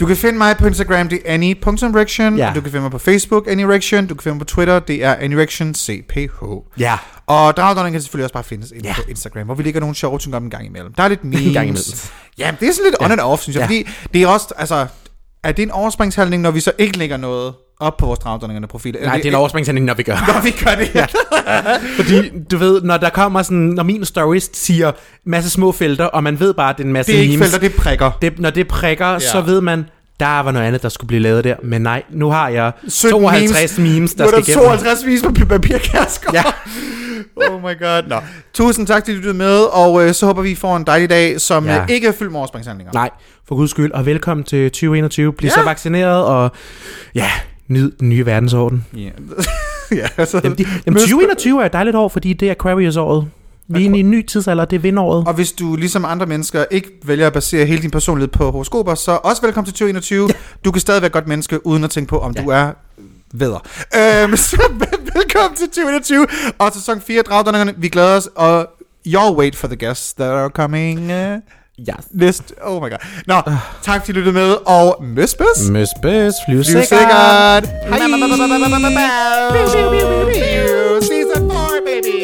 Speaker 1: Du kan finde mig på Instagram, det er annie.erection.
Speaker 2: Ja.
Speaker 1: Du kan finde mig på Facebook, Annie Erection. Du kan finde mig på Twitter, det er Annie Erection CPH.
Speaker 2: Ja.
Speaker 1: Og Dragdronning kan selvfølgelig også bare findes inde
Speaker 2: Ja.
Speaker 1: på Instagram, hvor vi lægger nogle sjove ting op en gang imellem. Der er lidt memes. [laughs]
Speaker 2: En gang imellem.
Speaker 1: Ja, det er sådan lidt
Speaker 2: Ja.
Speaker 1: on and off, synes jeg.
Speaker 2: Ja.
Speaker 1: Fordi det er også, altså, er det en overspringshandling, når vi så ikke lægger noget op på vores Dragdronningerne profil?
Speaker 2: Nej, det er en overspringshandling, når vi gør.
Speaker 1: Når vi gør det. [laughs] Ja.
Speaker 2: Fordi, du ved, når der kommer sådan, når min stories siger masse små felter, og man ved bare, at det er en masse
Speaker 1: Det er ikke
Speaker 2: memes.
Speaker 1: felter, det er prikker.
Speaker 2: det, når det prikker, ja. Så ved man, der var noget andet, der skulle blive lavet der. Men nej, nu har jeg
Speaker 1: 17
Speaker 2: 52 memes, memes der
Speaker 1: nu er
Speaker 2: skal
Speaker 1: der
Speaker 2: igennem.
Speaker 1: 52 vis på papirkasker.
Speaker 2: Ja. [laughs]
Speaker 1: oh my god. Nå. Tusind tak, fordi du lyttede med, og øh, så håber vi, I får en dejlig dag, som
Speaker 2: ja.
Speaker 1: øh, ikke er fyldt med overspringshandlinger.
Speaker 2: Nej, for guds skyld, og velkommen til 2021. Bliv
Speaker 1: Ja.
Speaker 2: så vaccineret, og ja, nyd den nye verdensorden.
Speaker 1: Ja. [laughs] ja, altså,
Speaker 2: Jamen, de, jamen 2021 er et dejligt år, fordi det er Aquarius-året. Vi er inde i en ny tidsalder, det er vindåret.
Speaker 1: Og hvis du ligesom andre mennesker ikke vælger at basere hele din personlighed på horoskoper, så også velkommen til 2021. Ja. Du kan stadig være godt menneske, uden at tænke på, om ja. du er vædder. Øhm, [laughs] så velkommen til 2021 og sæson 4 af Dragdonningerne. Vi glæder os, og you'll wait for the guests that are coming
Speaker 2: Yes.
Speaker 1: Næst. Oh my god. Nå, uh. tak fordi I lyttede med, og
Speaker 2: møsbøs. Møsbøs, flyv sikkert.
Speaker 1: Hej. Season 4, baby.